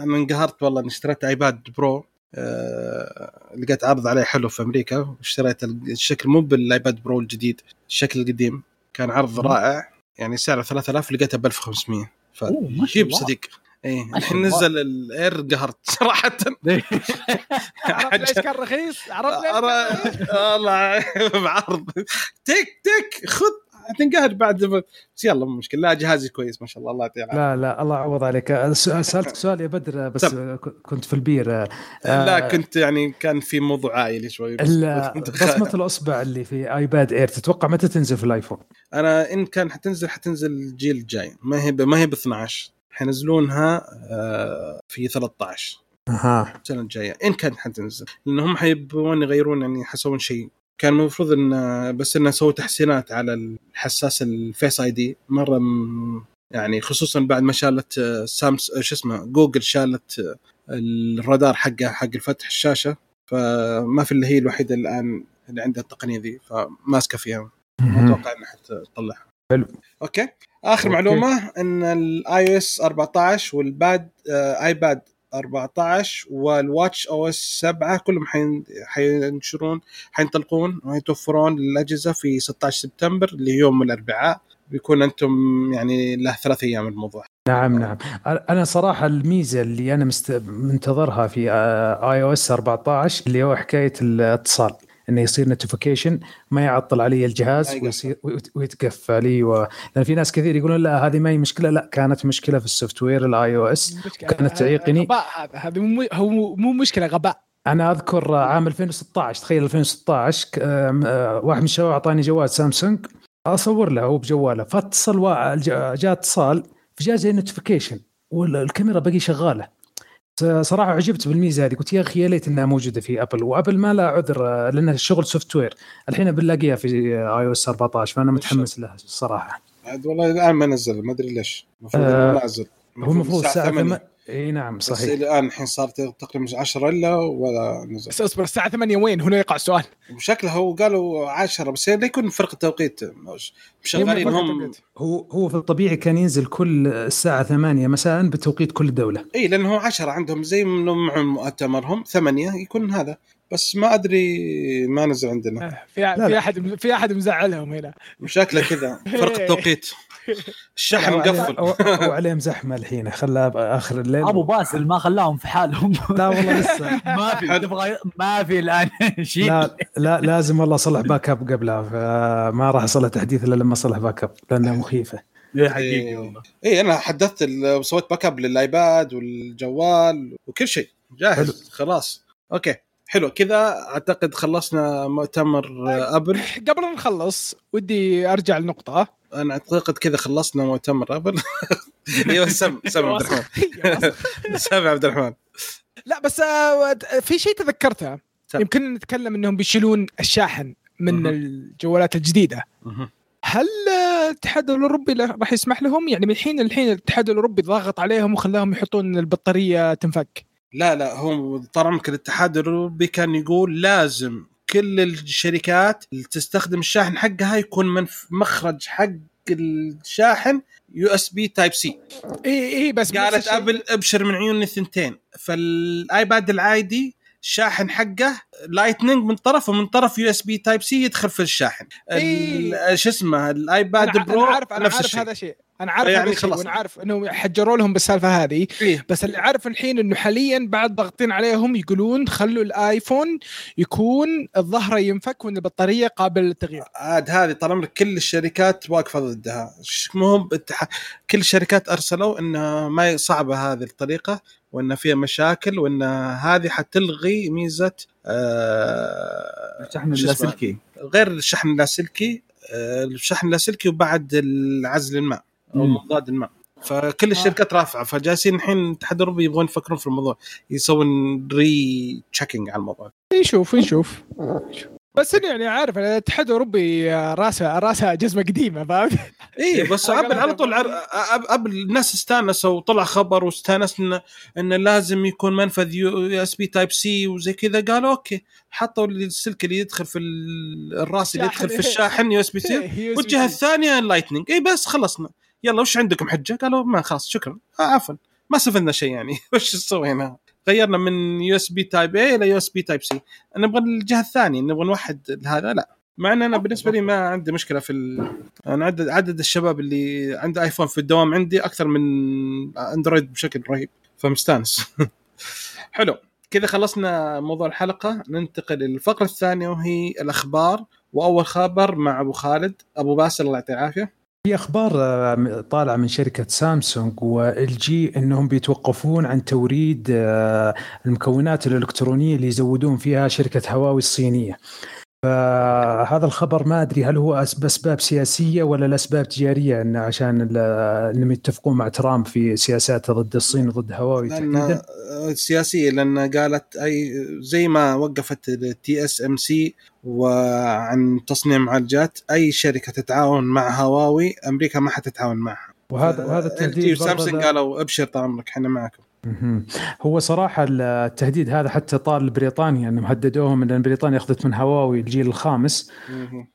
أنا انقهرت والله إني اشتريت ايباد برو آه لقيت عرض عليه حلو في أمريكا واشتريت الشكل مو بالايباد برو الجديد الشكل القديم كان عرض مم. رائع يعني سعره 3000 لقيته ب 1500 أوه، ما شاء الله. صديق إيه الحين. نزل ال Air قهرت صراحة عرفت ليش كان رخيص؟ عرفت؟ أرى- والله بعرض تك تك خذ تنقهر بعد بس يلا مو مشكلة. لا جهازي كويس ما شاء الله الله يعطيه لا لا الله يعوض عليك. سالتك سؤال يا بدر بس سب. كنت في البير. آه، لا كنت يعني كان في موضوع عائلي شوي بس بصمة الأصبع اللي في ايباد Air تتوقع متى تنزل في الآيفون؟ أنا إن كان حتنزل حتنزل الجيل الجاي. ما هي ما هي ب 12 حينزلونها آه، في 13 أها. السنة الجاية. إن كانت حتنزل. لأنهم حيبغون يغيرون يعني حيسوون شيء. كان المفروض إن بس إنه سووا تحسينات على الحساس ال Face ID. مرة م- يعني خصوصا بعد ما شالت آه، سامس آه، شو اسمه جوجل شالت آه، الرادار حقها حق الفتح الشاشة. فما في الا هي الوحيدة الآن اللي عندها التقنية ذي فماسكة فيها. ما أتوقع إنها حتطلعها. حلو. أوكي. آخر أوكي. معلومة إن ال iOS 14 والباد آه، ايباد 14 وال watchOS 7 كلهم حين حينشرون حينطلقون ويتوفرون للاجهزه في 16 سبتمبر اللي يوم الأربعاء. بيكون أنتم يعني له ثلاث أيام الموضوع. نعم نعم. أنا صراحة الميزة اللي أنا. منتظرها في iOS 14 اللي هو حكاية الاتصال. إنه يصير notification ما يعطل علي الجهاز. ويصير ويت- ويتقفل أيوه لأن في ناس كثير يقولون لا هذه ما هي مشكلة لا كانت مشكلة في ال software ال iOS. كانت تعيقني. غباء هذا هو مو مشكلة غباء أنا أذكر عام 2016 تخيل 2016 ك- آم، آه، واحد من الشباب أعطاني جوال سامسونج أصور له هو بجواله فاتصل جاء اتصال فجاء زي notification والكاميرا بقي شغالة صراحة عجبت بالميزة هذه. قلت يا أخي يا ليت إنها موجودة في ابل وأبل ما لها عذر آه، لأن الشغل software الحين بنلاقيها في iOS 14 فانا متحمس له الصراحه عاد والله الآن ما نزل ما أدري ليش. المفروض آه، انه نازل هو المفروض الساعة 8. 8 إي نعم بس صحيح. الآن الحين صارت تقريبا 10 إلا ولا نزل. بس اصبر الساعة 8 وين؟ هنا يقع السؤال. بشكله هو قالوا 10 بس لا يكون فرق التوقيت مش- شغالين هم هو هو في الطبيعي كان ينزل كل الساعة 8 مساء بتوقيت كل دولة. إي لأنه 10 عندهم زي معهم مؤتمرهم 8 يكون هذا. بس ما أدري ما نزل عندنا. في لا. في احد في أحد مزعلهم هنا. شكله كذا فرق التوقيت. الشحن مقفل. وعليهم زحمة الحين خلاها اخر الليل. أبو باسل ما خلاهم في حالهم. لا والله لسه. ما في تبغى ما في الآن شيء. لا لا لازم والله أصلح backup قبلها فما راح أصلح تحديث إلا لما أصلح backup لأنها مخيفة. حقيقي والله. اي أنا حدثت ال- سويت backup للآيباد والجوال وكل شيء. جاهز حلو. خلاص. أوكي حلو. كذا أعتقد خلصنا مؤتمر آه، أبل. قبل ما نخلص ودي أرجع لنقطة. أنا أعتقد كذا خلصنا مؤتمر أبل. إيوه سم سم عبد الرحمن. سم عبد الرحمن. لا بس آه، في شيء تذكرته. يمكن نتكلم إنهم بيشيلون الشاحن من. الجوالات الجديدة. هل آه، الاتحاد الأوروبي راح يسمح لهم؟ يعني من الحين الحين الاتحاد الأوروبي ضاغط عليهم وخلاهم يحطون البطارية تنفك. لا لا هو طال عمرك الاتحاد الأوروبي كان يقول لازم كل الشركات اللي تستخدم الشاحن حقها يكون من مخرج حق الشاحن USB Type-C اي اي بس قالت أبل أبشر من عيوني الثنتين فالآيباد العادي الشاحن حقه Lightning من طرف ومن طرف USB Type-C يدخل في الشاحن إيه. شو اسمه الآيباد أنا Pro أنا عارف أنا نفس عارف الشيء هذا الشيء أنا عارف يعني هذا الشيء خلاص. وأنا عارف انهم حجروا لهم بالسالفة هذه إيه. بس اللي عارف الحين إنه حاليا بعد ضاغطين عليهم يقولون خلوا الآيفون يكون الظهره ينفك وإن البطارية قابلة للتغيير عاد هذه طال عمرك كل الشركات واقفة ضدها مو. كل الشركات أرسلوا انه ما صعبة هذه الطريقة وإن فيها مشاكل وإن هذه حتلغي ميزة آه... الشحن؟ اللاسلكي. غير الشحن اللاسلكي آه، الشحن اللاسلكي وبعد العزل الماء أو. مضاد الماء. فكل الشركات رافعة. فجالسين الحين الاتحاد الاوروبي يبغون يفكرون في الموضوع يسوون rechecking على الموضوع. نشوف نشوف. بس إنه يعني عارف الاتحاد الاوروبي راسه راسه جزمة قديمة فاهم؟ اي بس أبل على طول عر... أبل الناس استانسوا وطلع خبر واستانسنا ان لازم يكون منفذ USB Type-C وزي كذا قالوا أوكي حطوا السلك اللي يدخل في ال- الراس اللي يدخل في الشاحن USB-C والجهه الثانية ال Lightning اي بس خلصنا. يلا وش عندكم حجة؟ قالوا ما خلاص شكرا. آه عفوا. ما استفدنا شيء يعني. وش سوينا؟ غيرنا من USB Type-A إلى USB Type-C نبغى الجهة الثانية نبغى نوحد هذا؟ لا. مع إن أنا بالنسبة لي ما عندي مشكلة في ال... أنا عدد عدد الشباب اللي عنده ايفون في الدوام عندي أكثر من اندرويد بشكل رهيب. فمستانس. حلو. كذا خلصنا موضوع الحلقة. ننتقل للفقره الثانية وهي الأخبار. وأول خبر مع أبو خالد. أبو باسل الله يعطيه العافية. في أخبار آه، طالعة من شركة سامسونج و LG إنهم بيتوقفون عن توريد آه، المكونات الإلكترونية اللي يزودون فيها شركة هواوي الصينية. فهذا الخبر ما أدري هل هو بأسباب سياسية ولا الاسباب تجارية انه عشان إنهم يتفقون مع ترامب في سياساته ضد الصين وضد هواوي تحديدا. سياسية لأن قالت اي زي ما وقفت ال TSMC وعن تصنيع معالجات أي شركة تتعاون مع هواوي أمريكا ما حتتعاون معها وهذا وهذا التهديد سامسونج قالوا أبشر طال عمرك إحنا معكم. هو صراحة التهديد هذا حتى طال بريطانيا إنهم هددوهم ان بريطانيا أخذت من هواوي الجيل الخامس.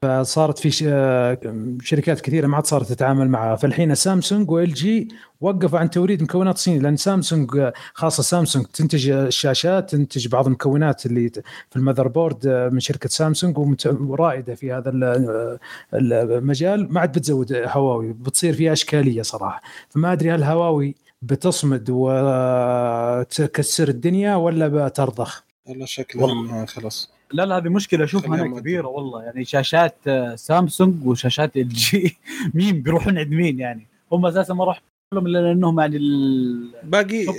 فصارت في آه، شركات كثيرة ما عاد صارت تتعامل معها. فالحين سامسونج وال جي وقفوا عن توريد مكونات صيني لأن سامسونج خاصة سامسونج تنتج الشاشات تنتج بعض المكونات اللي في ال motherboard آه، من شركة سامسونج ورائدة في هذا آه، المجال. ما عاد بتزود هواوي بتصير فيها إشكالية صراحة. فما أدري هل هواوي بتصمد وتكسر الدنيا ولا بترضخ؟ والله شكلهم آه، خلاص. لا لا هذه مشكلة. اشوفها أنا. كبيرة والله. يعني شاشات آه، سامسونج وشاشات LG مين؟ بيروحون عند مين يعني؟ هم أساسا ما راح لهم إلا لانهم يعني الباقي list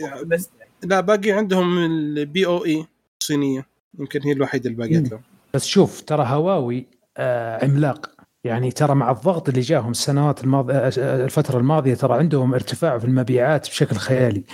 يعني. لا باقي عندهم ال BOE الصينية. يمكن هي الوحيدة اللي باقيت. لهم. بس شوف ترى هواوي آه، عملاق. يعني ترى مع الضغط اللي جاهم السنوات الماضية الفترة الماضية ترى عندهم ارتفاع في المبيعات بشكل خيالي.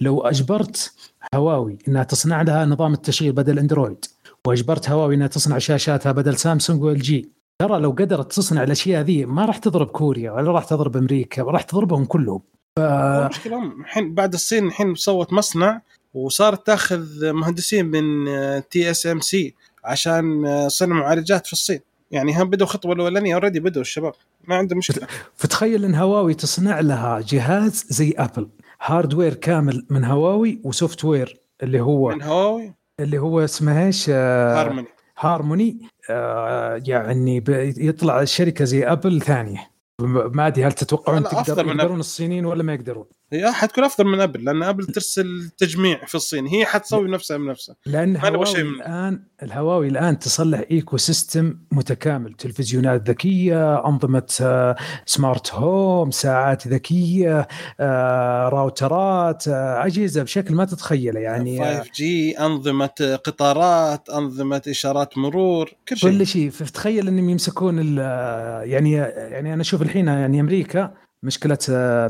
لو أجبرت هواوي أنها تصنع لها نظام التشغيل بدل أندرويد وأجبرت هواوي أنها تصنع شاشاتها بدل سامسونج وإل جي ترى لو قدرت تصنع الأشياء ذي ما راح تضرب كوريا ولا راح تضرب أمريكا راح تضربهم كلهم. ف... الحين بعد الصين الحين سوت مصنع وصارت تأخذ مهندسين من TSMC عشان آه، صنع معالجات في الصين. يعني هم بدوا خطوة الأولانية already بدوا الشباب. ما عنده مشكلة. فتخيل إن هواوي تصنع لها جهاز زي ابل hardware كامل من هواوي و software اللي هو من هواوي. اللي هو اسمه إيش؟ آه، Harmony Harmony آه، يعني ب- يطلع الشركة زي ابل ثانية. ما أدري هل تتوقعون تقدر يقدرون. الصينيين ولا ما يقدرون؟ هي حتكون أفضل من أبل لأن أبل ترسل تجميع في الصين هي حتسوي نفسها بنفسها. لأن هواوي من- الان الهواوي الآن تصلح ecosystem متكامل تلفزيونات ذكية أنظمة آه، smart home ساعات ذكية آه، راوترات آه، أجهزة بشكل ما تتخيله يعني آه، 5 G أنظمة قطارات أنظمة إشارات مرور كل شيء. كل شيء. فتخيل إنهم يمسكون يعني يعني أنا أشوف الحين يعني أمريكا مشكله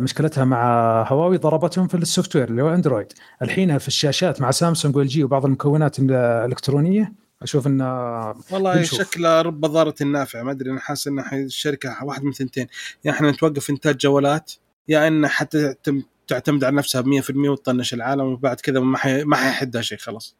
مشكلتها مع هواوي ضربتهم في ال software اللي هو أندرويد. الحين في الشاشات مع سامسونج وإل جي وبعض المكونات الإلكترونية أشوف إنه والله بنشوف. شكله رب ضاره نافعه ما أدري أنا حاسس ان الشركة واحد من ثنتين. يا إحنا نتوقف إنتاج جوالات يا ان حتى تعتم- تعتمد على نفسها 100% وتطنش العالم وبعد كذا ما حي... ما حيحدها شيء خلاص.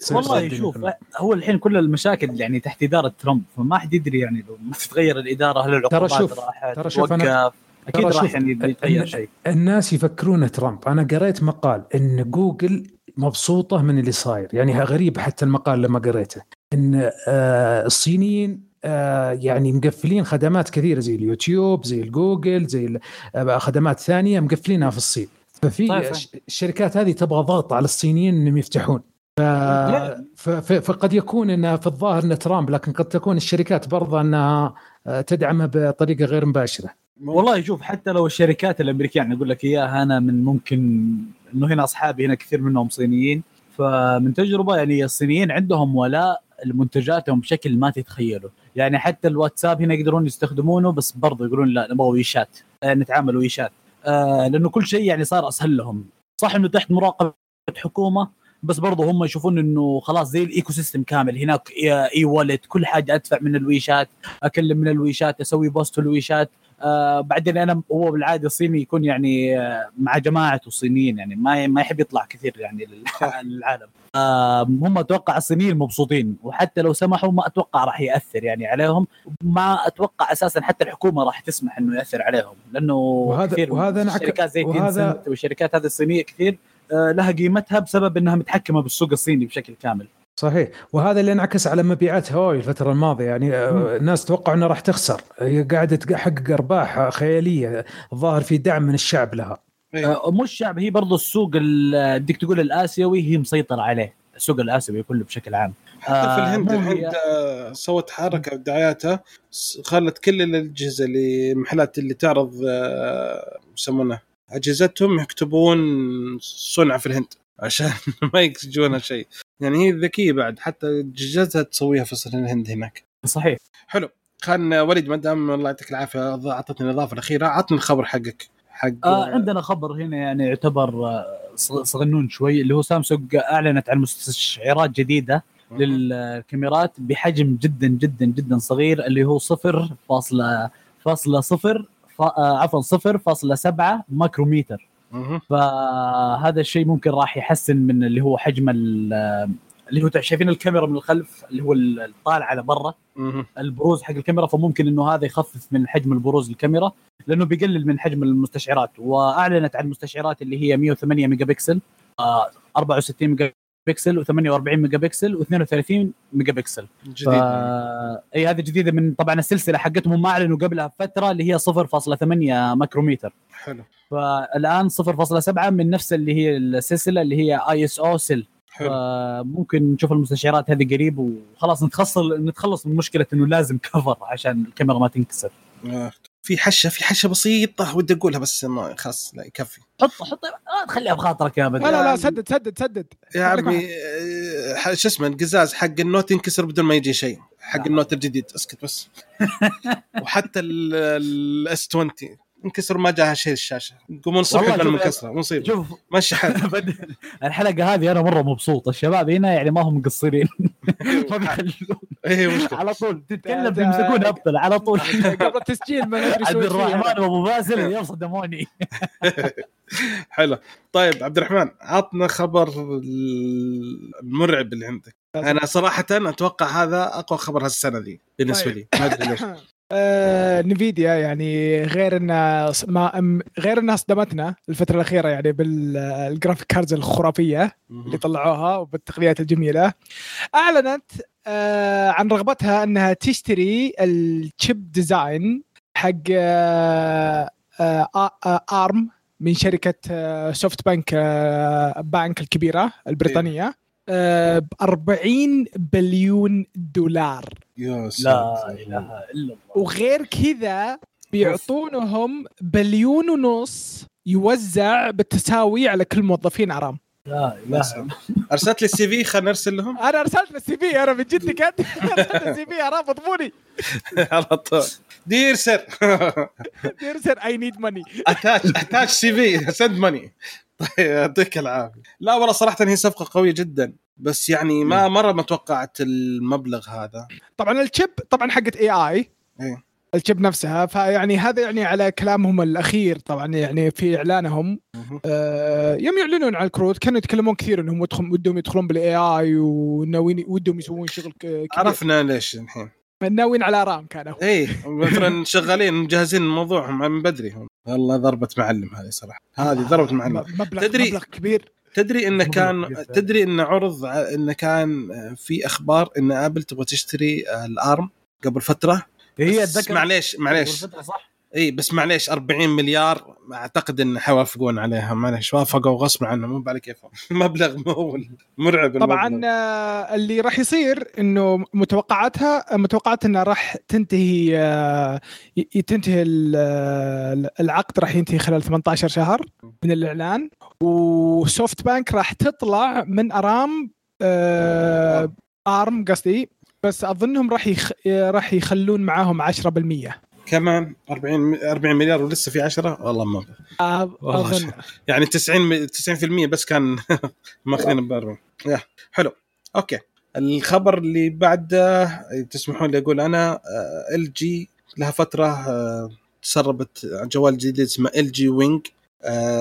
تصير والله شوف. هو الحين كل المشاكل يعني تحت إدارة ترامب فما حد يدري يعني لو ما تتغير الإدارة هل العقوبات شوف- راح ترى شوف توقف؟ أكيد راح يعني يتغير شيء. الناس يفكرون ترامب. أنا قريت مقال إن جوجل مبسوطة من اللي صاير. يعني غريب حتى المقال لما قريته. إن آه الصينيين آه يعني مقفلين خدمات كثيرة زي اليوتيوب زي الجوجل زي آه خدمات ثانية مقفلينها في الصين. ففي طيب، الش- الشركات هذه تبغى ضغط على الصينيين إنهم يفتحون. ف... ف... فقد يكون انها في الظاهر إن ترامب لكن قد تكون الشركات برضه إنها تدعمه بطريقة غير مباشرة. والله شوف حتى لو الشركات الأمريكية يعني أقول لك إياها أنا من ممكن إنه هنا أصحابي هنا كثير منهم صينيين. فمن تجربة يعني الصينيين عندهم ولاء لمنتجاتهم بشكل ما تتخيله. يعني حتى الواتساب هنا يقدرون يستخدمونه بس برضه يقولون لا نبغى ويشات. آه نتعامل ويشات. آه لأنه كل شيء يعني صار أسهل لهم. صح إنه تحت مراقبة حكومة بس برضه هم يشوفون إنه خلاص زي ال ecosystem كامل. هناك e-wallet كل حاجة أدفع من الويشات أكلم من الويشات أسوي post الويشات آه بعدين أنا هو بالعادة الصيني يكون يعني آه مع جماعته الصينيين يعني ما ما يحب يطلع كثير يعني للع- للعالم. آه هم أتوقع الصينيين مبسوطين وحتى لو سمحوا ما أتوقع راح يأثر يعني عليهم. ما أتوقع أساسا حتى الحكومة راح تسمح إنه يأثر عليهم لأنه وهذا- كثير وهذا من الشركات زي وهذا- والشركات هذه الصينية كثير آه لها قيمتها بسبب إنها متحكمة بالسوق الصيني بشكل كامل. صحيح. وهذا اللي انعكس على مبيعات هواوي الفترة الماضية. يعني آه، الناس توقعوا إنها راح تخسر. هي قاعدة تحقق أرباح خيالية الظاهر في دعم من الشعب لها. آه، مش شعب هي برضو السوق ال- بدك تقول الآسيوي هي مسيطره عليه. السوق الآسيوي كله بشكل عام. حتى في آه، الهند مو الهند هي- آه، سوت حركة بدعاياتها خلت كل الأجهزة اللي المحلات اللي تعرض آه، يسمونه أجهزتهم يكتبون صنع في الهند. عشان ما يجونها شيء. يعني هي ذكية بعد حتى اجهزتها تسويها في الهند هناك صحيح. حلو. خلنا وليد ما دام الله يعطيك العافية أعطتني الإضافة الأخيرة. عطني الخبر حقك. حق آه عندنا خبر هنا يعني يعتبر آه، صغ- صغنون شوي اللي هو سامسونج أعلنت عن مستشعرات جديدة للكاميرات بحجم جدا جدا جدا صغير اللي هو صفر فاصلة فاصلة صفر آه، عفوا صفر فاصلة سبعة ماكروميتر. فهذا الشيء ممكن راح يحسن من اللي هو حجم ال- اللي هو شايفين الكاميرا من الخلف اللي هو الطالع على برا. البروز حق الكاميرا فممكن إنه هذا يخفف من حجم البروز الكاميرا لأنه بيقلل من حجم المستشعرات. وأعلنت عن مستشعرات اللي هي 108 ميجا بكسل آه، 64 ميجا بكسل و48 ميجا بكسل و32 ميجا بكسل جديد. ف... إي هذه جديدة من طبعا السلسلة حقتهم ما أعلنوا قبلها بفترة اللي هي 0.8 مايكروميتر حلو. فالآن 0.7 من نفس اللي هي السلسلة اللي هي ISOCELL. حلو. فممكن نشوف المستشعرات هذه قريب وخلاص نتخلص نتخلص من مشكلة إنه لازم cover عشان الكاميرا ما تنكسر. آه. في حشة في حشة بسيطة ودي أقولها بس ما خلاص لا يكفي. حط حط آه تخليها بخاطرك يا بدر لا لا لا سدد سدد سدد. يا عمي آه، شو اسمه القزاز حق النوت ينكسر بدون ما يجي شيء. حق النوت الجديد اسكت بس. وحتى ال S 20 انكسر ما جاها شيء الشاشة. يقومون الصبح شوف- مكسره مصيبه شوف بدر، الحلقة هذه أنا مرة مبسوط. الشباب هنا يعني ما هم مقصرين. ما بيخلون. مشكلة. على طول. تتكلم بيمسكون أبطل على طول. قبل التسجيل ما ندري عبد. الرحمن وابو باسل اليوم صدموني. حلو. طيب عبد الرحمن عطنا خبر المرعب اللي عندك. أنا صراحة أتوقع هذا أقوى خبر هالسنه ذي بالنسبة طيب. لي. ما أدري ليش. آه، نفيديا يعني غير انها ما غير انها صدمتنا الفترة الأخيرة يعني بال graphic cards الخرافية اللي طلعوها وبالتقنيات الجميلة. أعلنت آه، عن رغبتها أنها تشتري ال chip design حق آه، آه، آه، ارم من شركة آه، سوفت بانك آه، بانك الكبيرة البريطانية. ب 40 بليون دولار. يا لا إله إلا الله. وغير كذا بيعطونهم بليون ونص يوزع بالتساوي على كل موظفين أرم. لا إله إلا الله. أرسلت لي ال CV خلينا نرسل لهم. أنا أرسلت ال CV أنا من جد كد أرسلت ال CV أرم اضموني على طول. dear sir يرسل I need money attach attach CV send money طيب يعطيك العافية. لا والله صراحة هي صفقة قوية جدا بس يعني ما مرة ما توقعت المبلغ هذا. طبعا ال chip طبعا حقت AI. ال chip نفسها فيعني هذا يعني على كلامهم الأخير طبعا يعني في إعلانهم. آه، يوم يعلنون عن الكروت كانوا يتكلمون كثير إنهم ودهم ودهم يدخلون بال AI وناويين ودهم يسوون شغل كبير. عرفنا ليش الحين. ناويين على أرم كانوا اي مثلا شغالين مجهزين موضوعهم من بدري هم. والله ضربة معلم هذه صراحة. هذه ضربة معلم. مبلغ تدري- مبلغ كبير. تدري انه كان. تدري انه عرض انه كان في أخبار إن آبل تبغى تشتري الأرم قبل فترة؟ هي اتذكر معليش معليش. قبل فترة صح؟ إي بس معليش 40 مليار أعتقد إن حيوافقون عليها. معليش وافقوا غصب عنهم. مو على كيفهم مبلغ مهول مرعب طبعا المبلغ. آه، اللي راح يصير إنه متوقعاتها متوقعات إنها راح تنتهي آه، تنتهي آه، العقد راح ينتهي خلال 18 شهر من الإعلان. وسوفت بانك راح تطلع من أرام أرم قصدي. بس أظنهم راح يخ... راح يخلون معاهم 10% كمان 40 40 مليار ولسه في 10 والله ما آه، والله يعني 90 90% بس كان ماخذين ب 40 يا حلو. okay. الخبر اللي بعده تسمحون لي أقول أنا LG لها فترة آه، تسربت عن جوال جديد اسمه LG Wing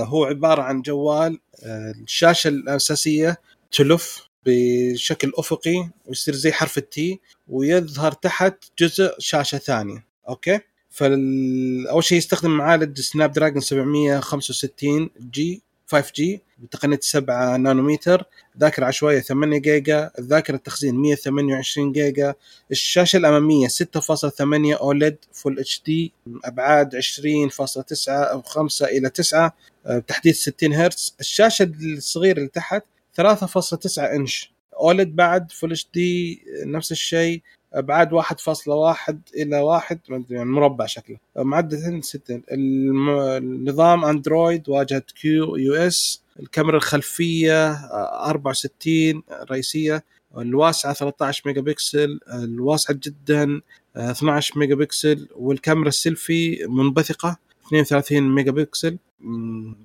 هو عبارة عن جوال آه، الشاشة الأساسية تلف بشكل أفقي ويصير زي حرف ال T ويظهر تحت جزء شاشة ثانية. okay؟ فاول شيء يستخدم معالج Snapdragon 765G 5G بتقنية 7 نانومتر ذاكرة عشوائية 8 جيجا الذاكرة التخزين 128 جيجا الشاشة الأمامية 6.8 OLED Full HD أبعاد 20.9 أو 5 إلى 9 آه، تحديث 60 هرتز. الشاشة الصغيرة اللي تحت 3.9 إنش OLED بعد Full HD نفس الشيء. ابعاد 1.1 إلى 1 ما أدري، يعني مربع شكله. معدل 6 الم- النظام أندرويد واجهة Q OS. الكاميرا الخلفية آه، 64 رئيسية. الواسعة 13 ميجا بكسل. الواسعه جدا آه، 12 ميجا بكسل. والكاميرا السيلفي منبثقة 32 ميجا بكسل.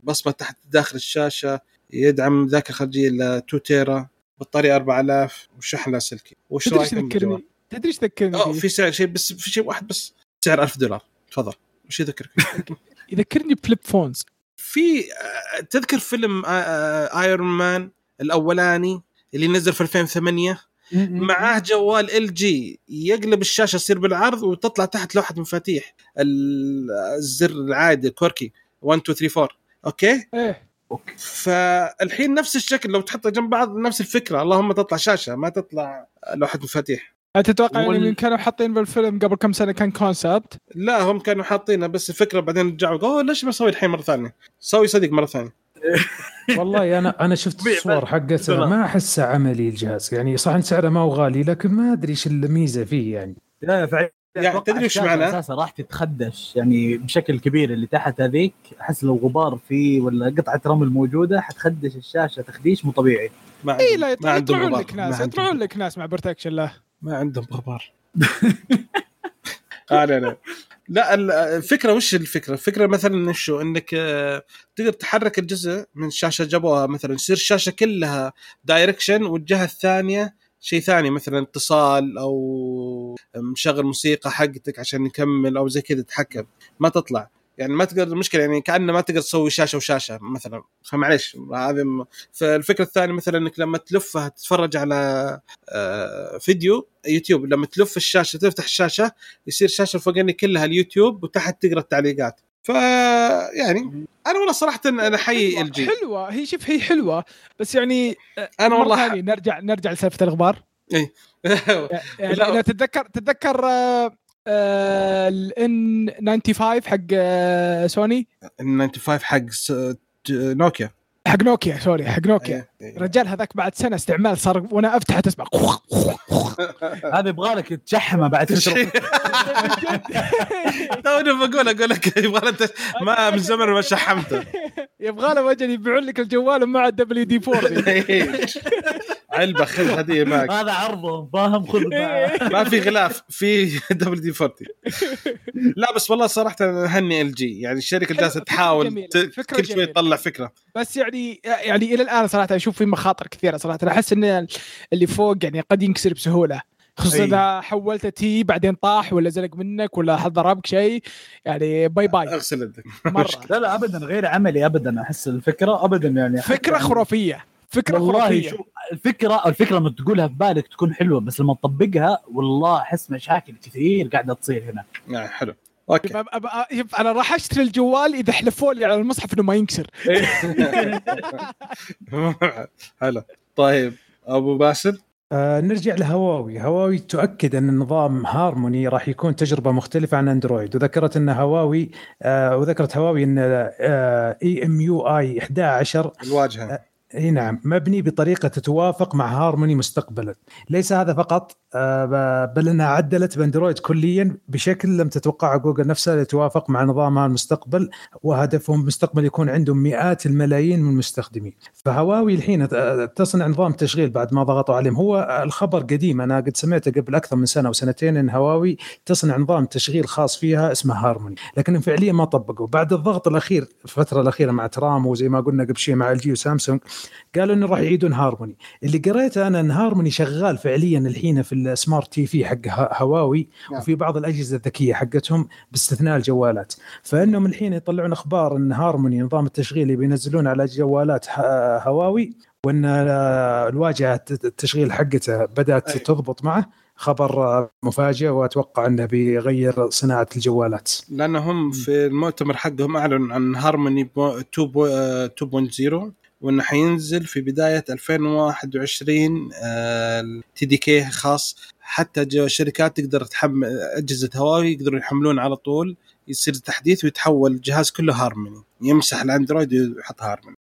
بصمة تحت داخل الشاشة. يدعم ذاكرة خارجية ل 2 تيرا. بطارية 4000 وشحن لاسلكي وش تدري تدري إيش ذكرني آه؟ في سعر شيء بس في شيء واحد بس. سعر 1000 دولار. تفضل. وش يذكرك؟ يذكرني ب flip phones. في آه، تذكر فيلم Iron Man الأولاني اللي نزل في 2008 معاه جوال LG. يقلب الشاشة يصير بالعرض وتطلع تحت لوحة مفاتيح. ال- الزر العادي qwerty. 1 2 3 4 okay؟ إيه. فالحين نفس الشكل. لو تحطها جنب بعض نفس الفكرة. اللهم تطلع شاشة ما تطلع لوحة مفاتيح. هل تتوقع وال- يعني كانوا حاطين بالفيلم قبل كم سنة كان concept لا هم كانوا حاطينها بس الفكرة بعدين رجعوا قالوا "أوه، ليش ما أسوي الحين مرة ثانية؟ سوي صدق مرة ثانية. والله أنا أنا شفت الصور حقته ما احسه عملي الجهاز. يعني صح إن سعره ما هو غالي لكن ما أدري إيش الميزة فيه يعني. لا فعلا يعني تدري وش الشاشة معناه؟ أساسا راح تتخدش. يعني بشكل كبير اللي تحت هذيك أحس لو غبار فيه ولا قطعة رمل موجودة حتخدش الشاشة تخديش مو طبيعي. ما إي لا يطلعون. لك ناس يطلعون لك ناس مع بروتكشن له. ما عندهم غبار. آه لا لا. لا ال- الفكرة وش الفكرة؟ الفكرة مثلا شو إنك آه، تقدر تحرك الجزء من الشاشه جابوها مثلا يصير الشاشه كلها direction والجهة الثانية شيء ثاني مثلا اتصال أو مشغل موسيقى حقتك عشان نكمل أو زي كذا تتحكم. ما تطلع. يعني ما تقدر المشكلة يعني كأنه ما تقدر تسوي شاشة وشاشة مثلا. فمعليش هذه م- فالفكرة الثانية مثلا إنك لما تلفها تتفرج على آه، فيديو يوتيوب لما تلف الشاشة تفتح الشاشة يصير الشاشه الفوقانيه كلها اليوتيوب وتحت تقرأ التعليقات. ف يعني أنا والله صراحة أنا حي LG حلوة. هي شوف هي حلوة بس يعني أنا مرة والله نرجع نرجع لسالفة الغبار يعني لا. لو تتذكر تتذكر آه، آه، ال N95 حق آه، سوني؟ ال N95 حق نوكيا. حق نوكيا sorry حق نوكيا. إيه، إيه. رجال هذاك بعد سنة استعمال صار وأنا افتح تسمع. هذا يبغى لك تشحمه بعد فتره توني بقول أقول لك يبغى ما من زمن ما شحمته. يبغى له وجه يبيعون لك الجوال مع ال WD 4 علبة خذ هدية معك. هذا عرضه فاهم خذ. ما في غلاف في WD 40 لا بس والله صراحة هني LG يعني الشركة جالسة تحاول كل شوي. تطلع فكرة. بس يعني يعني إلى الآن صراحة أشوف في مخاطر كثيرة صراحة. أنا أحس إن اللي فوق يعني قد ينكسر بسهولة. خصوصا. إذا حولته T بعدين طاح ولا زلق منك ولا حد ضربك شيء يعني bye bye. أغسل يدك. مرة. لا لا ابدا غير عملي ابدا أحس الفكرة ابدا يعني. فكرة خرافية فكرة والله خرافية. شوف الفكرة الفكرة لما تقولها في بالك تكون حلوة بس لما تطبقها والله أحس مشاكل كثير قاعدة تصير هنا. يعني حلو. okay. يبقى- أبقى- يبقى أنا راح أشتري الجوال إذا حلفوا لي على المصحف إنه ما ينكسر. حلو. طيب أبو باسل؟ آه نرجع لهواوي. هواوي تؤكد أن نظام هارموني راح يكون تجربة مختلفة عن أندرويد. وذكرت أن هواوي آه وذكرت هواوي أن آه EMUI 11 الواجهة. إي نعم مبني بطريقة تتوافق مع هارموني مستقبلا. ليس هذا فقط آه، بل إنها عدلت باندرويد كليا بشكل لم تتوقعه جوجل نفسها لتوافق مع نظامها المستقبل وهدفهم مستقبل يكون عندهم مئات الملايين من المستخدمين. فهواوي الحين تصنع نظام تشغيل بعد ما ضغطوا عليهم. هو الخبر قديم أنا قد سمعته قبل أكثر من سنة وسنتين إن هواوي تصنع نظام تشغيل خاص فيها اسمه هارموني. لكن فعليا ما طبقوا. بعد الضغط الأخير الفترة الأخيرة مع ترامب وزي ما قلنا قبل شيء مع LG وسامسونج قالوا إنه راح يعيدون هارموني. اللي قريته أنا إن هارموني شغال فعليا الحين في ال smart TV حق هواوي نعم. وفي بعض الأجهزة الذكية حقتهم باستثناء الجوالات. فإنهم الحين يطلعون أخبار إن هارموني نظام التشغيل اللي بينزلون على جوالات هواوي وإن الواجهة التشغيل حقته بدأت أي. تضبط معه. خبر مفاجئ وأتوقع إنه بيغير صناعة الجوالات. لأنهم في المؤتمر حقهم أعلنوا عن هارموني 2.0 وإنه حينزل في بداية 2021 SDK خاص. حتى جو شركات تقدر تحمل أجهزة هواوي يقدروا يحملون على طول يصير تحديث ويتحول الجهاز كله هارموني. يمسح الأندرويد ويحط هارموني.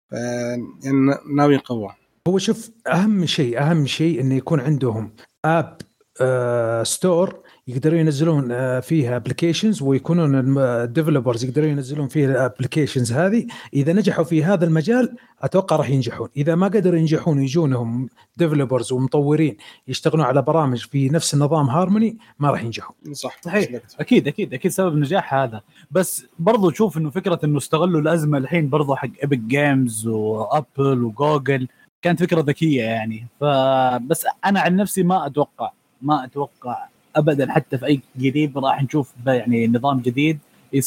يعني ناويين قوه هو شوف أهم شيء أهم شيء إنه يكون عندهم app آه store يقدرون ينزلون آه فيها applications ويكونون ال developers يقدرون ينزلون فيها ال applications هذه. إذا نجحوا في هذا المجال أتوقع راح ينجحون. إذا ما قدروا ينجحون ويجونهم developers ومطورين يشتغلون على برامج في نفس النظام هارموني ما راح ينجحون. صح صحيح. أكيد أكيد أكيد سبب النجاح هذا. بس برضو تشوف إنه فكرة إنه استغلوا الأزمة الحين برضو حق Epic Games و Apple وجوجل كانت فكرة ذكية يعني. فبس أنا عن نفسي ما أتوقع ما أتوقع ابدا حتى في أي قريب راح نشوف يعني نظام جديد.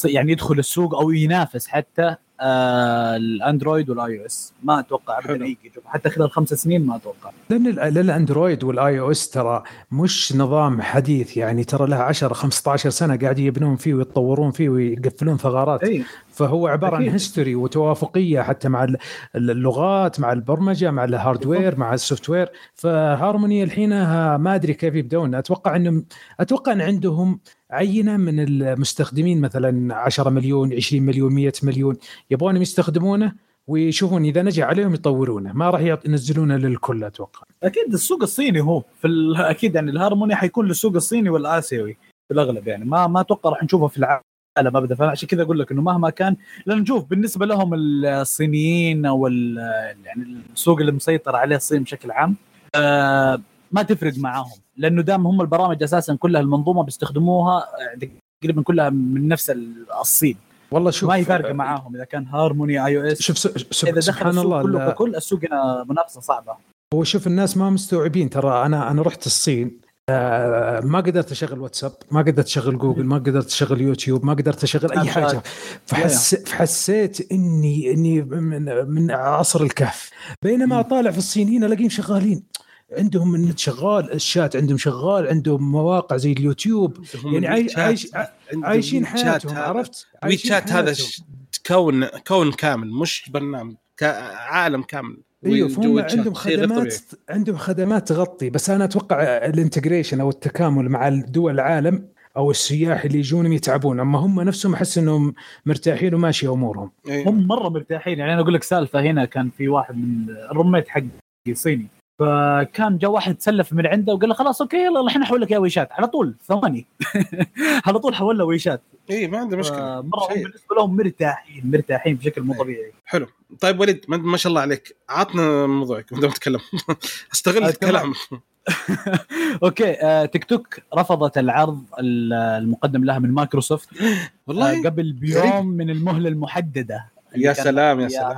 يعني يدخل السوق أو ينافس حتى آه الأندرويد وال iOS. ما أتوقع. ابدا حتى خلال خمس سنين ما أتوقع. لأن ال- لأن الأندرويد وال iOS ترى مش نظام حديث يعني ترى له 10 15 سنة قاعدين يبنون فيه ويتطورون فيه ويقفلون ثغرات. اي فهو عبارة عن أكيد. history وتوافقية حتى مع ال- اللغات مع البرمجة مع ال hardware مع ال software. فهارموني الحين ما أدري كيف يبدون. أتوقع إنهم أتوقع إن عندهم عينة من المستخدمين مثلا 10 مليون 20 مليون 100 مليون يبغونهم يستخدمونه ويشوفون إذا نجح عليهم يطورونه ما راح ينزلونه للكل أتوقع أكيد السوق الصيني هو في. أكيد يعني الهارموني حيكون للسوق الصيني والآسيوي في الأغلب يعني ما ما أتوقع راح نشوفه في العالم ابدا فعشان كذا أقول لك إنه مهما كان لأن نشوف بالنسبة لهم الصينيين أو. يعني السوق اللي مسيطر عليه الصين بشكل عام آه ما تفرق معاهم لأنه دام هم البرامج أساسا كلها المنظومة بيستخدموها تقريبا كلها من نفس ال- الصين والله شوف ما هي فارقة معاهم إذا كان هارموني iOS شوف س- شوف إذا دخل سبحان السوق الله كله ككل السوق هنا منافسة صعبة. هو شوف الناس ما مستوعبين ترى أنا أنا رحت الصين آه، ما قدرت أشغل واتساب ما قدرت أشغل جوجل ما قدرت أشغل يوتيوب ما قدرت أشغل أي حاجة. فحس فحسيت إني إني من, من عصر الكهف. بينما مم. طالع في الصينيين الاقيهم شغالين. عندهم النت شغال الشات عندهم شغال عندهم مواقع زي اليوتيوب. يعني عايش عايش عايشين حياتهم عرفت؟ ويتشات هذا كون كون كامل مش برنامج عالم كامل. إيوه فهم. عندهم خدمات طبيعي. عندهم خدمات تغطي. بس أنا أتوقع ال integration أو التكامل مع دول العالم أو السياح اللي يجونهم يتعبون. أما هم نفسهم أحس إنهم مرتاحين وماشيه أمورهم. إيه. هم مرة مرتاحين. يعني أنا أقول لك سالفة هنا كان في واحد من ال roommate حقي صيني. فكان جاء واحد تسلف من عنده وقال له خلاص okay يلا الحين أحول لك ويتشات. على طول ثواني. على طول حول له ويتشات. إي ما عنده مشكلة. مره هم. بالنسبة لهم مرتاحين مرتاحين بشكل مو. طبيعي. حلو. طيب وليد ما- شاء الله عليك. عطنا موضوعك ما دام تتكلم أستغل آه، الكلام. okay آه تيك توك رفضت العرض ال- المقدم لها من مايكروسوفت. والله آه قبل بيوم من المهلة المحددة يا سلام يا سلام.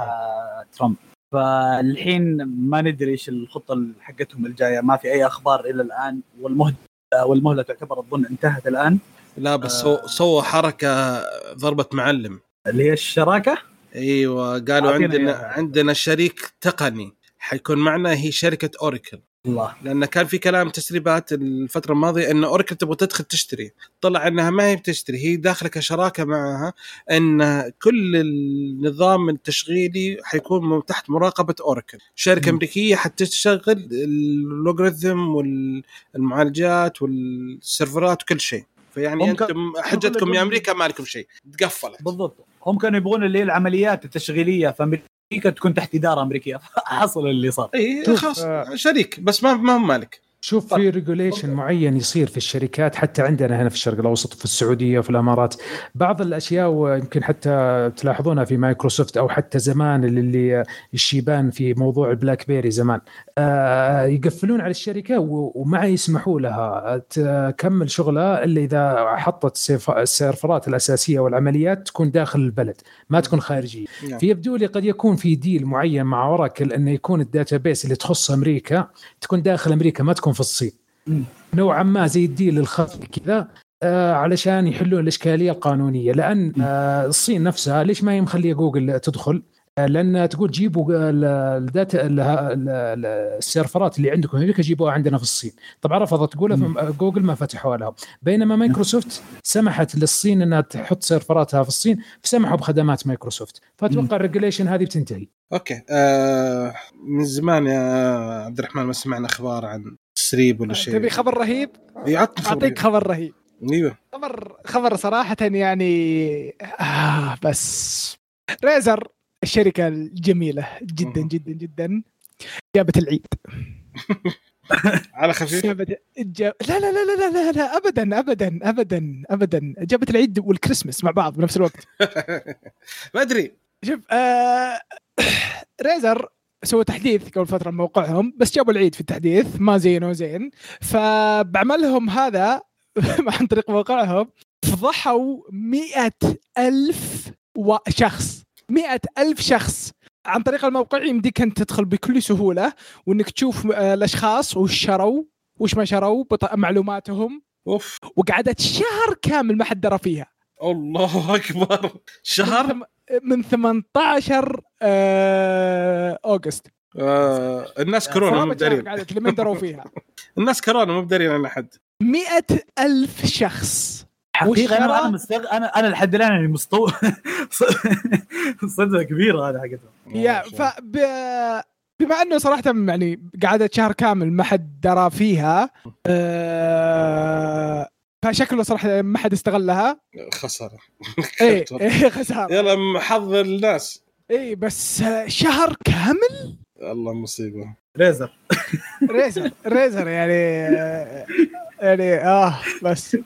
ترامب. فالحين ما ندري إيش الخطة حقتهم الجاية. ما في أي أخبار إلى الآن. والمهله والمهلة تعتبر اظن انتهت الآن. لا بس آه. so سووا حركة ضربة معلم. اللي هي الشراكة؟ إيوه قالوا عندنا. عندنا شريك تقني. حيكون معنا هي شركة اوريكل الله. لأن كان في كلام تسريبات الفترة الماضية إن أوريكل تبغى تدخل تشتري. طلع إنها ما هي بتشتري هي داخلة كشراكة معها إن كل النظام التشغيلي حيكون تحت مراقبة أوريكل. شركة. أمريكية حتشغل اللوغاريثم والمعالجات والسيرفرات وكل شيء. فيعني أنتم حجتكم يا أمريكا ما لكم شيء. تقفلت. بالضبط. هم كانوا يبغون اللي هي العمليات التشغيلية في أمريكا تكون تحت إدارة أمريكية حصل اللي صار اي خلاص آه. شريك بس ما ما هو مالك شوف في regulation معين يصير في الشركات حتى عندنا هنا في الشرق الأوسط في السعودية وفي الإمارات. بعض الأشياء ويمكن حتى تلاحظونها في مايكروسوفت أو حتى زمان اللي, الشيبان في موضوع البلاك بيري زمان. آه يقفلون على الشركة وما يسمحوا لها. تكمل شغلها إلا إذا حطت السيرفرات الأساسية والعمليات تكون داخل البلد ما تكون خارجية. نعم. فيبدو لي قد يكون في deal معين مع اوراكل إنه يكون ال database اللي تخص أمريكا تكون داخل أمريكا ما تكون في الصين. نوعا ما زي ال deal الخفي كذا آه علشان يحلون الإشكالية القانونية. لأن آه الصين نفسها ليش ما هي مخلية جوجل تدخل؟ آه لأن تقول جيبوا ال- ال data ال- ال- ال- السيرفرات اللي عندكم هناك جيبوها عندنا في الصين. طبعا رفضت تقول مم. جوجل ما فتحوها لهم بينما مايكروسوفت سمحت للصين إنها تحط سيرفراتها في الصين فسمحوا بخدمات مايكروسوفت. فأتوقع ال regulation هذه بتنتهي. okay. آه من زمان يا عبد الرحمن ما سمعنا أخبار عن تسريب ولا شيء. تبي خبر رهيب؟ يعطني خبر أعطيك خبر رهيب. إيوه. خبر خبر صراحة يعني آه بس. ريزر الشركة الجميلة جدا. جدا جدا جابت العيد. على خفيف. جابت جاب... لا لا لا لا لا لا ابدا ابدا ابدا ابدا. جابت العيد والكريسماس مع بعض بنفس الوقت. ما أدري. شوف آه... ريزر سووا تحديث قبل فترة موقعهم بس جابوا العيد في التحديث ما زينوا زين فبعملهم هذا عن طريق موقعهم فضحوا مئة ألف. شخص مئة ألف شخص عن طريق الموقع يمديك أن تدخل بكل سهولة وأنك تشوف آه، الأشخاص وش شروا وش ما شروا. معلوماتهم أوف وقعدت شهر كامل ما حد درى فيها الله أكبر. شهر؟ من, ثم... من 18 آه... أوغست. آه الناس كورونا مو قعدت لمن دروا فيها. الناس كورونا مو بدارين عن أحد. مئة ألف شخص. حقيقة أنا مستغ... أنا أنا لحد الآن يعني مستو صدمه كبيره هذا حقتهم. يا ف. بما أنه صراحة يعني قعدت شهر كامل ما حد درى فيها آه... فشكله صراحة ما حد استغلها. خسارة. إيه إيه خسارة. يلا حظ الناس. إيه بس شهر كامل؟ الله مصيبة. ريزر. ريزر ريزر يعني يعني آه بس.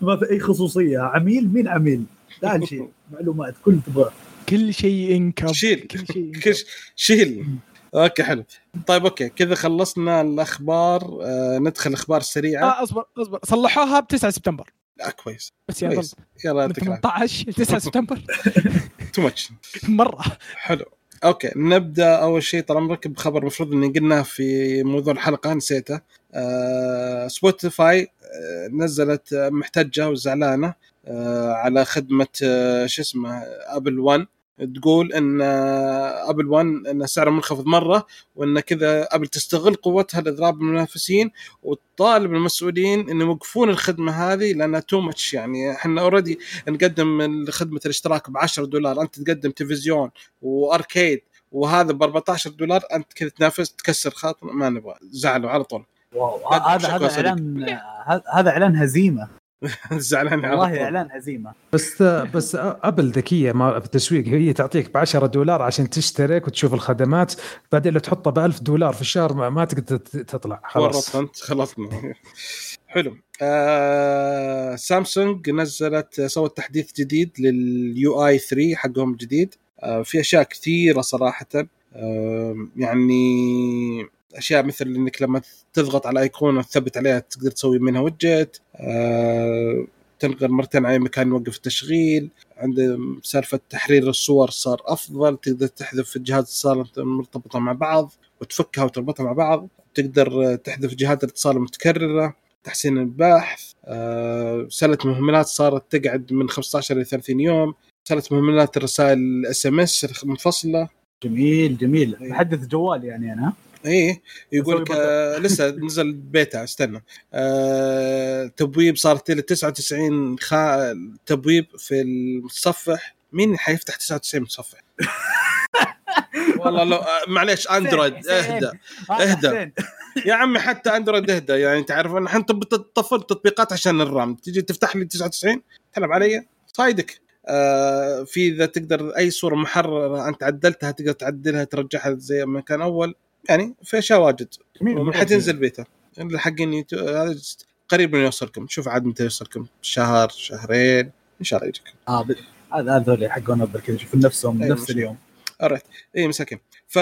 ما في أي خصوصية. عميل مين عميل؟ لا شيء معلومات كل تبغى كل شيء إنكب. شيل. كل شيء شيل. أوكي حلو. طيب أوكي. كذا خلصنا الأخبار. آه ندخل الاخبار السريعه آه أصبر أصبر. صلحوها ب 9 سبتمبر. آه كويس. بس يعني كويس. يلا يعطيك العافية. 18 ل 9 سبتمبر. too much مرة. حلو. okay نبدأ. أول شيء طال عمرك بخبر المفروض إني قلناه في موضوع الحلقة نسيته. آه سبوتيفاي آه نزلت آه، محتجة وزعلانة آه على خدمة آه شو اسمه Apple One تقول إن Apple One إن سعره منخفض مرة وإن كذا أبل تستغل قوتها لإضرار المنافسين وتطالب المسؤولين إن يوقفون الخدمة هذه لأنها too much يعني إحنا already نقدم خدمه الاشتراك ب 10 دولار أنت تقدم تلفزيون وأركيد وهذا ب 14 دولار أنت كذا تنافس تكسر خاطر ما نبغى زعلوا على طول. واو هذا هذا. اعلان هذا إعلان هزيمة. زعلان والله. إعلان هزيمة. بس بس ابل ذكية ما في التسويق هي تعطيك ب 10 دولار عشان تشترك وتشوف الخدمات بعدين لو تحطها ب 1000 دولار في الشهر ما, ما تقدر تطلع. خلاص. ورطت أنت خلصنا حلو. آه سامسونج نزلت سوت تحديث جديد لليو آي 3 حقهم الجديد. آه في أشياء كثيرة صراحة. آه يعني أشياء مثل إنك لما تضغط على أيقونة تثبت عليها تقدر تسوي منها وجت آه تنقل مرتين على مكان يوقف التشغيل عند سالفة تحرير الصور صار أفضل تقدر تحذف جهاز الاتصال مرتبطة مع بعض وتفكها وتربطها مع بعض تقدر تحذف جهات الاتصال المتكررة تحسين البحث آه، سله مهملات صارت تقعد من 15 إلى 30 يوم سله مهملات الرسائل ال SMS منفصلة. جميل جميل. إيه. بحدث جوال يعني أنا. إيه يقول لك آه لسه نزل بيتا استنى. آه تبويب صارت له 99 خا... تبويب في المتصفح. مين حيفتح 99 متصفح؟ والله لو آه معليش أندرويد. اهدى هذا اهدى. يا عمي حتى أندرويد اهدى يعني انت عارف إحنا طفل تطبيقات عشان الرام. تجي تفتح لي 99 تلعب علي؟ صايدك. آه في إذا تقدر أي صورة محررة أنت عدلتها تقدر تعدلها ترجعها زي ما كان أول. يعني في اشياء واجد حتنزل بيتا. حقين هذا قريب من يوصلكم. شوف عاد متى يوصلكم. شهر شهرين إن شاء الله يجيكم آه هذا هذول حقون أبل كذا يشوفون نفسهم أيوة، نفس اليوم. alright إي مساكين. ف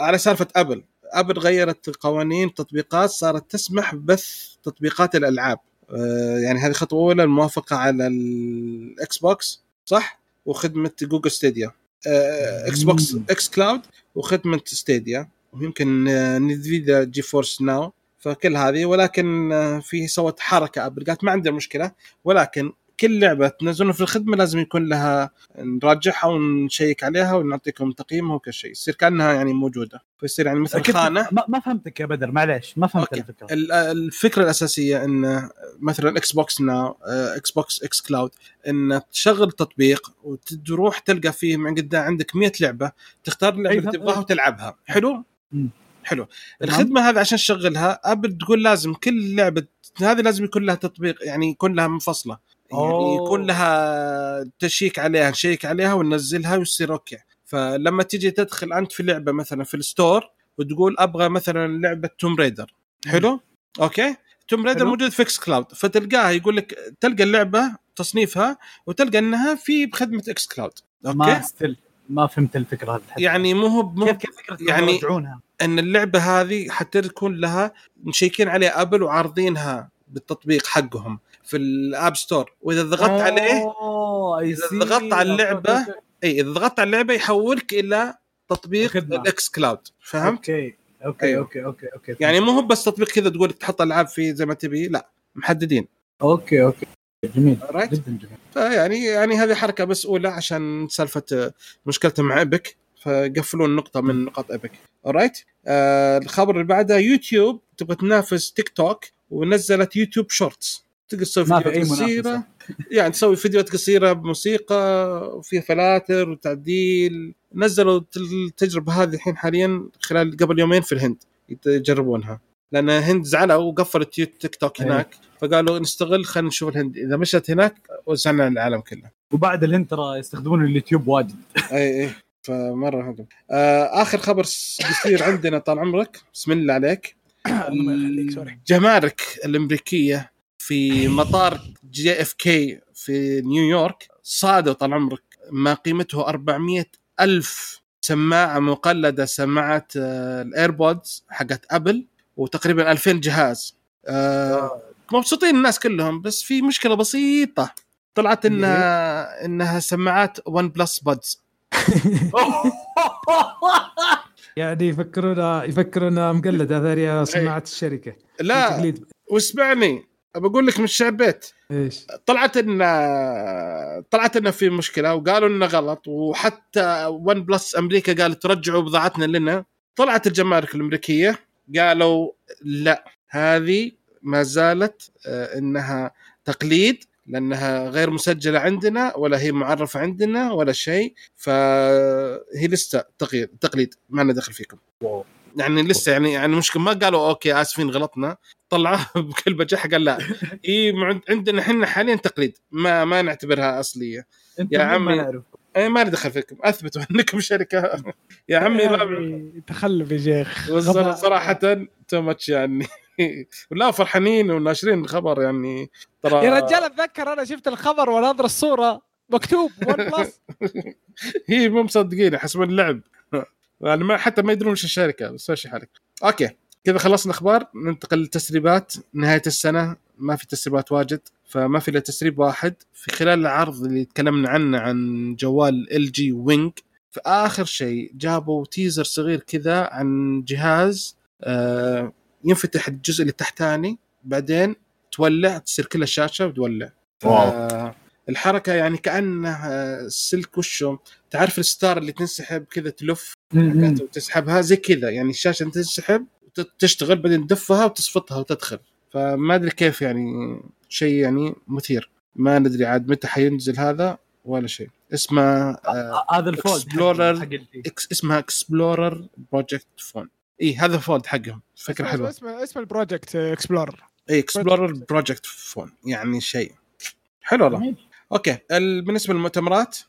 على سالفة أبل. أبل غيرت قوانين تطبيقات صارت تسمح ببث تطبيقات الألعاب. آه، يعني هذه خطوة أولى الموافقة على ال Xbox صح؟ وخدمة Google Stadia Xbox. xCloud وخدمة Stadia ويمكن Nvidia GeForce Now فكل هذه. ولكن آه، في سوت حركة أبل. قالت ما عندنا مشكلة ولكن كل لعبة تنزلون في الخدمة لازم يكون لها نراجعها ونشيك عليها ونعطيكم تقييمها وكل شيء. يصير كأنها يعني موجودة. فيصير يعني مثل خانة. ما, ما فهمتك يا بدر معليش ما فهمت أوكي. الفكرة. ال- الفكرة الأساسية إن مثلا Xbox Now Xbox xCloud إن تشغل تطبيق وتروح تلقى فيه من قدام عندك 100 لعبة تختار اللعبة اللي تبغاها وتلعبها. حلو؟ مم. حلو. الخدمة هذه عشان تشغلها ابل تقول لازم كل لعبة هذه لازم يكون لها تطبيق يعني يكون لها منفصله يعني. يكون لها تشيك عليها نشيك عليها وننزلها ويصير أوكي. فلما تيجي تدخل أنت في لعبة مثلا في ال store وتقول أبغى مثلا لعبة Tomb Raider حلو؟ أوكي؟ Tomb Raider. موجود في xCloud فتلقاها يقول لك تلقى اللعبة تصنيفها وتلقى إنها في بخدمة xCloud ما أوكي still ما فهمت الفكرة هذه. يعني مو هو مو كيف كيف فكرة يعني- يعني يرجعونها؟ إن اللعبة هذه حتى تكون لها مشيكين عليها ابل وعارضينها بالتطبيق حقهم. في ال App Store وإذا ضغطت عليه أوه إذا ضغطت على اللعبة- إي إذا ضغطت على اللعبة يحولك إلى تطبيق. ال xCloud. فهمت؟ أوكي أوكي أيوه. أوكي أوكي أوكي. يعني مو هو بس تطبيق كذا تقول تحط العاب فيه زي ما تبي لا محددين. أوكي أوكي. جميل. right جدا جميل فيعني يعني هذه حركة بس أولى عشان سالفة آه، مشكلته مع Epic فقفلون نقطة من نقاط Epic alright آه الخبر اللي بعده يوتيوب تبغى تنافس تيك توك ونزلت YouTube Shorts. تقدر تسوي فيديوهات قصيرة. يعني تسوي فيديوهات قصيرة بموسيقى وفيها فلاتر وتعديل. نزلوا التجربه هذه الحين حاليا خلال قبل يومين في الهند يجربونها لأن الهند زعلوا وقفلت تيك توك أيه. هناك فقالوا نستغل خلينا نشوف الهند. إذا مشت هناك وزعنا العالم كله. وبعد الهند ترى يستخدمون اليوتيوب واجد. اي اي فمرة آه آخر خبر قصير عندنا طال عمرك. بسم الله عليك. الجمارك الأمريكية في مطار JFK في نيويورك صادوا طال عمرك ما قيمته 400 ألف سماعة مقلدة سماعة آه، ال AirPods حقت ابل وتقريبا 2000 جهاز. آه، مبسوطين الناس كلهم بس في مشكلة بسيطة. طلعت انها إنها سماعات ون بلس بادز يعني يفكرونا يفكرونا مقلدة هذه سماعة الشركة. لا واسمعني. بقول لك من الشعبيت إيش؟ طلعت إن طلعت إنه في مشكلة وقالوا إنه غلط وحتى OnePlus أمريكا قالت رجعوا بضاعتنا لنا. طلعت الجمارك الأمريكية قالوا لا هذه ما زالت آه، إنها تقليد لأنها غير مسجلة عندنا ولا هي معرفة عندنا ولا شيء فهي لسه تغيير تقليد ما لنا دخل فيكم. يعني لسه يعني يعني مشكله ما قالوا أوكي آسفين غلطنا. طلعوها بكل بجاحه قال لا. مع- عندنا إحنا حاليا تقليد. ما ما نعتبرها أصلية. يا ما عمي. نعرف؟ إي ما لي دخل فيكم. أثبتوا إنكم شركة. يا عمي تخلف يا شيخ. صراحة too much يعني. ولا فرحانين وناشرين الخبر يعني. ترى يا رجال أتذكر أنا شفت الخبر وناظر الصورة مكتوب OnePlus هي مو مصدقين حسب اللعب. يعني ما حتى ما يدرون إيش الشركة بس ماشي حالك. أوكي كذا خلصنا الأخبار ننتقل للتسريبات. نهاية السنة ما في تسريبات واجد فما في إلا تسريب واحد. في خلال العرض اللي تكلمنا عنه عن جوال LG Wing في آخر شيء جابوا تيزر صغير كذا عن جهاز آه ينفتح الجزء اللي تحتاني بعدين تولع تصير كل الشاشه وتولع. واو. الحركة يعني كأنها سلك وشه تعرف الستار اللي تنسحب كذا تلف. وتسحبها زي كذا. يعني الشاشة تنسحب وتشتغل بعدين تدفها وتصفطها وتدخل. فما أدري كيف يعني شيء يعني مثير. ما ندري عاد متى حينزل هذا ولا شيء. اسمه آه هذا ال fold Explorer. حق ال- ex اسمها Explorer Project phone اي هذا fold حقهم. فكرة حلوة. اسمه اسمه ال Project Explorer اي Explorer Project phone يعني شيء. حلو والله. أوكي ال- بالنسبة للمؤتمرات آه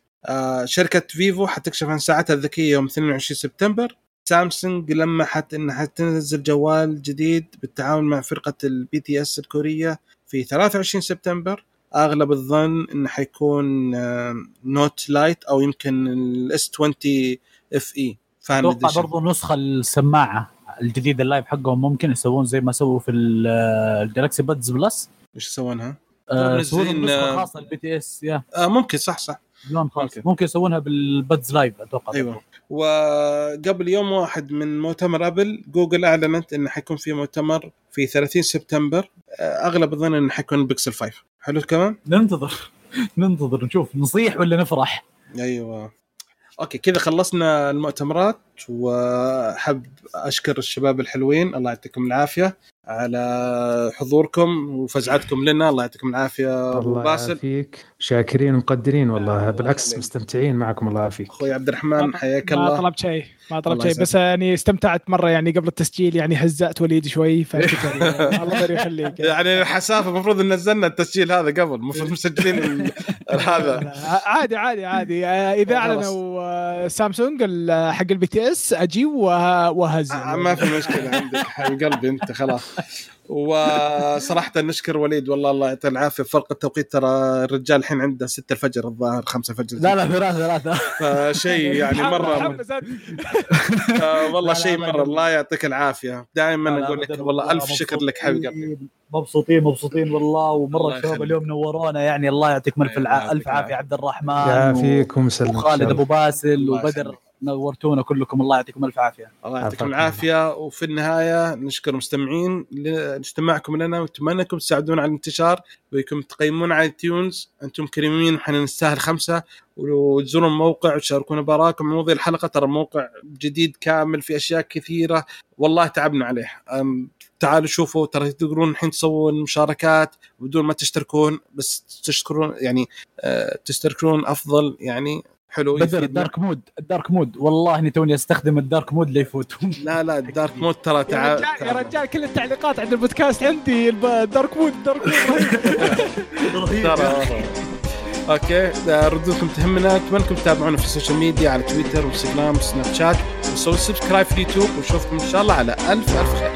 شركة فيفو حتكشف عن ساعتها الذكية يوم 22 سبتمبر. سامسونج لمحت إنها حتنزل جوال جديد بالتعاون مع فرقة ال BTS الكورية في 23 سبتمبر. أغلب الظن انه حيكون آه Note Lite أو يمكن ال S 20 FE Fan أتوقع برضو نسخة السماعة الجديدة ال Live حقهم ممكن يسوون زي ما سووا في ال- ال Galaxy Buds Plus إيش يسوونها؟ آه، منزلين، يسوون نسخة آه، خاصة ال BTS يا. آه ممكن صح صح. لون خاص ممكن. ممكن يسوونها بال Buds Live أتوقع. أيوه. وقبل يوم واحد من مؤتمر أبل جوجل أعلنت انه حيكون في مؤتمر في 30 سبتمبر. آه، أغلب الظن انه حيكون بيكسل 5 حلو كمان ننتظر. ننتظر نشوف. نصيح ولا نفرح؟ أيوه. أوكي كذا خلصنا المؤتمرات وحب أشكر الشباب الحلوين. الله يعطيكم العافية. على حضوركم وفزعتكم لنا. الله يعطيكم العافية أبو الله باسل. يعافيك. شاكرين ومقدرين والله الله بالعكس. مستمتعين معكم الله يعافيك. أخوي عبد الرحمن حياك ما الله. طلبت شيء. ما طلبت شيء بس يعني استمتعت مرة يعني قبل التسجيل يعني هزأت وليد شوي فشكرا. يعني. الله يخليك. يعني الحسافه المفروض نزلنا التسجيل هذا قبل المفروض مسجلين ال- هذا. عادي عادي عادي. آه، إذا. أعلنوا آه، سامسونج حق ال BTS أجي وه- وهز آه، ما في مشكلة عندك حبيب قلبي أنت خلاص. وصراحة نشكر وليد والله الله يعطيه العافية. فرق التوقيت ترى الرجال الحين عنده 6 الفجر الظاهر 5 الفجر. لا لا ثلاثة ثلاثة. فشيء يعني مرة. آه، والله شيء مرة. الله يعطيك العافية. دائما أقول لك والله ألف شكر لك حبيب قلبي مبسوطين- مبسوطين والله. الله ومره الشباب. اليوم نورونا يعني الله يعطيكم الف ألف عافية. عبد الرحمن يعافيكم وسلم وخالد أبو باسل وبدر. نورتونا كلكم الله يعطيكم ألف عافية. الله يعطيكم. العافية. وفي النهاية نشكر المستمعين لاستماعكم لنا ونتمنى انكم تساعدونا على الانتشار وانكم تقيمونا على iTunes أنتم كريمين وحنا نستاهل خمسة. وتزورون الموقع وتشاركونا بآرائكم. مواضيع الحلقة ترى موقع جديد كامل في أشياء كثيرة. والله تعبنا عليه. أم، تعالوا شوفوا ترى تقدرون الحين تسوون مشاركات بدون ما تشتركون بس تشتركون يعني آه، تشتركون أفضل يعني حلو بدر ال dark mode. ال dark mode. والله إني توني أستخدم ال dark mode لا يفوت. لا لا ال dark mode ترى تعال يا رجال كل التعليقات عند البودكاست عندي. ال dark mode ال dark mode. okay ردودكم تهمنا أتمنى انكم تتابعونا في ال social media على تويتر وانستغرام وسناب شات وسووا subscribe في اليوتيوب ونشوفكم إن شاء الله على ألف ألف خير.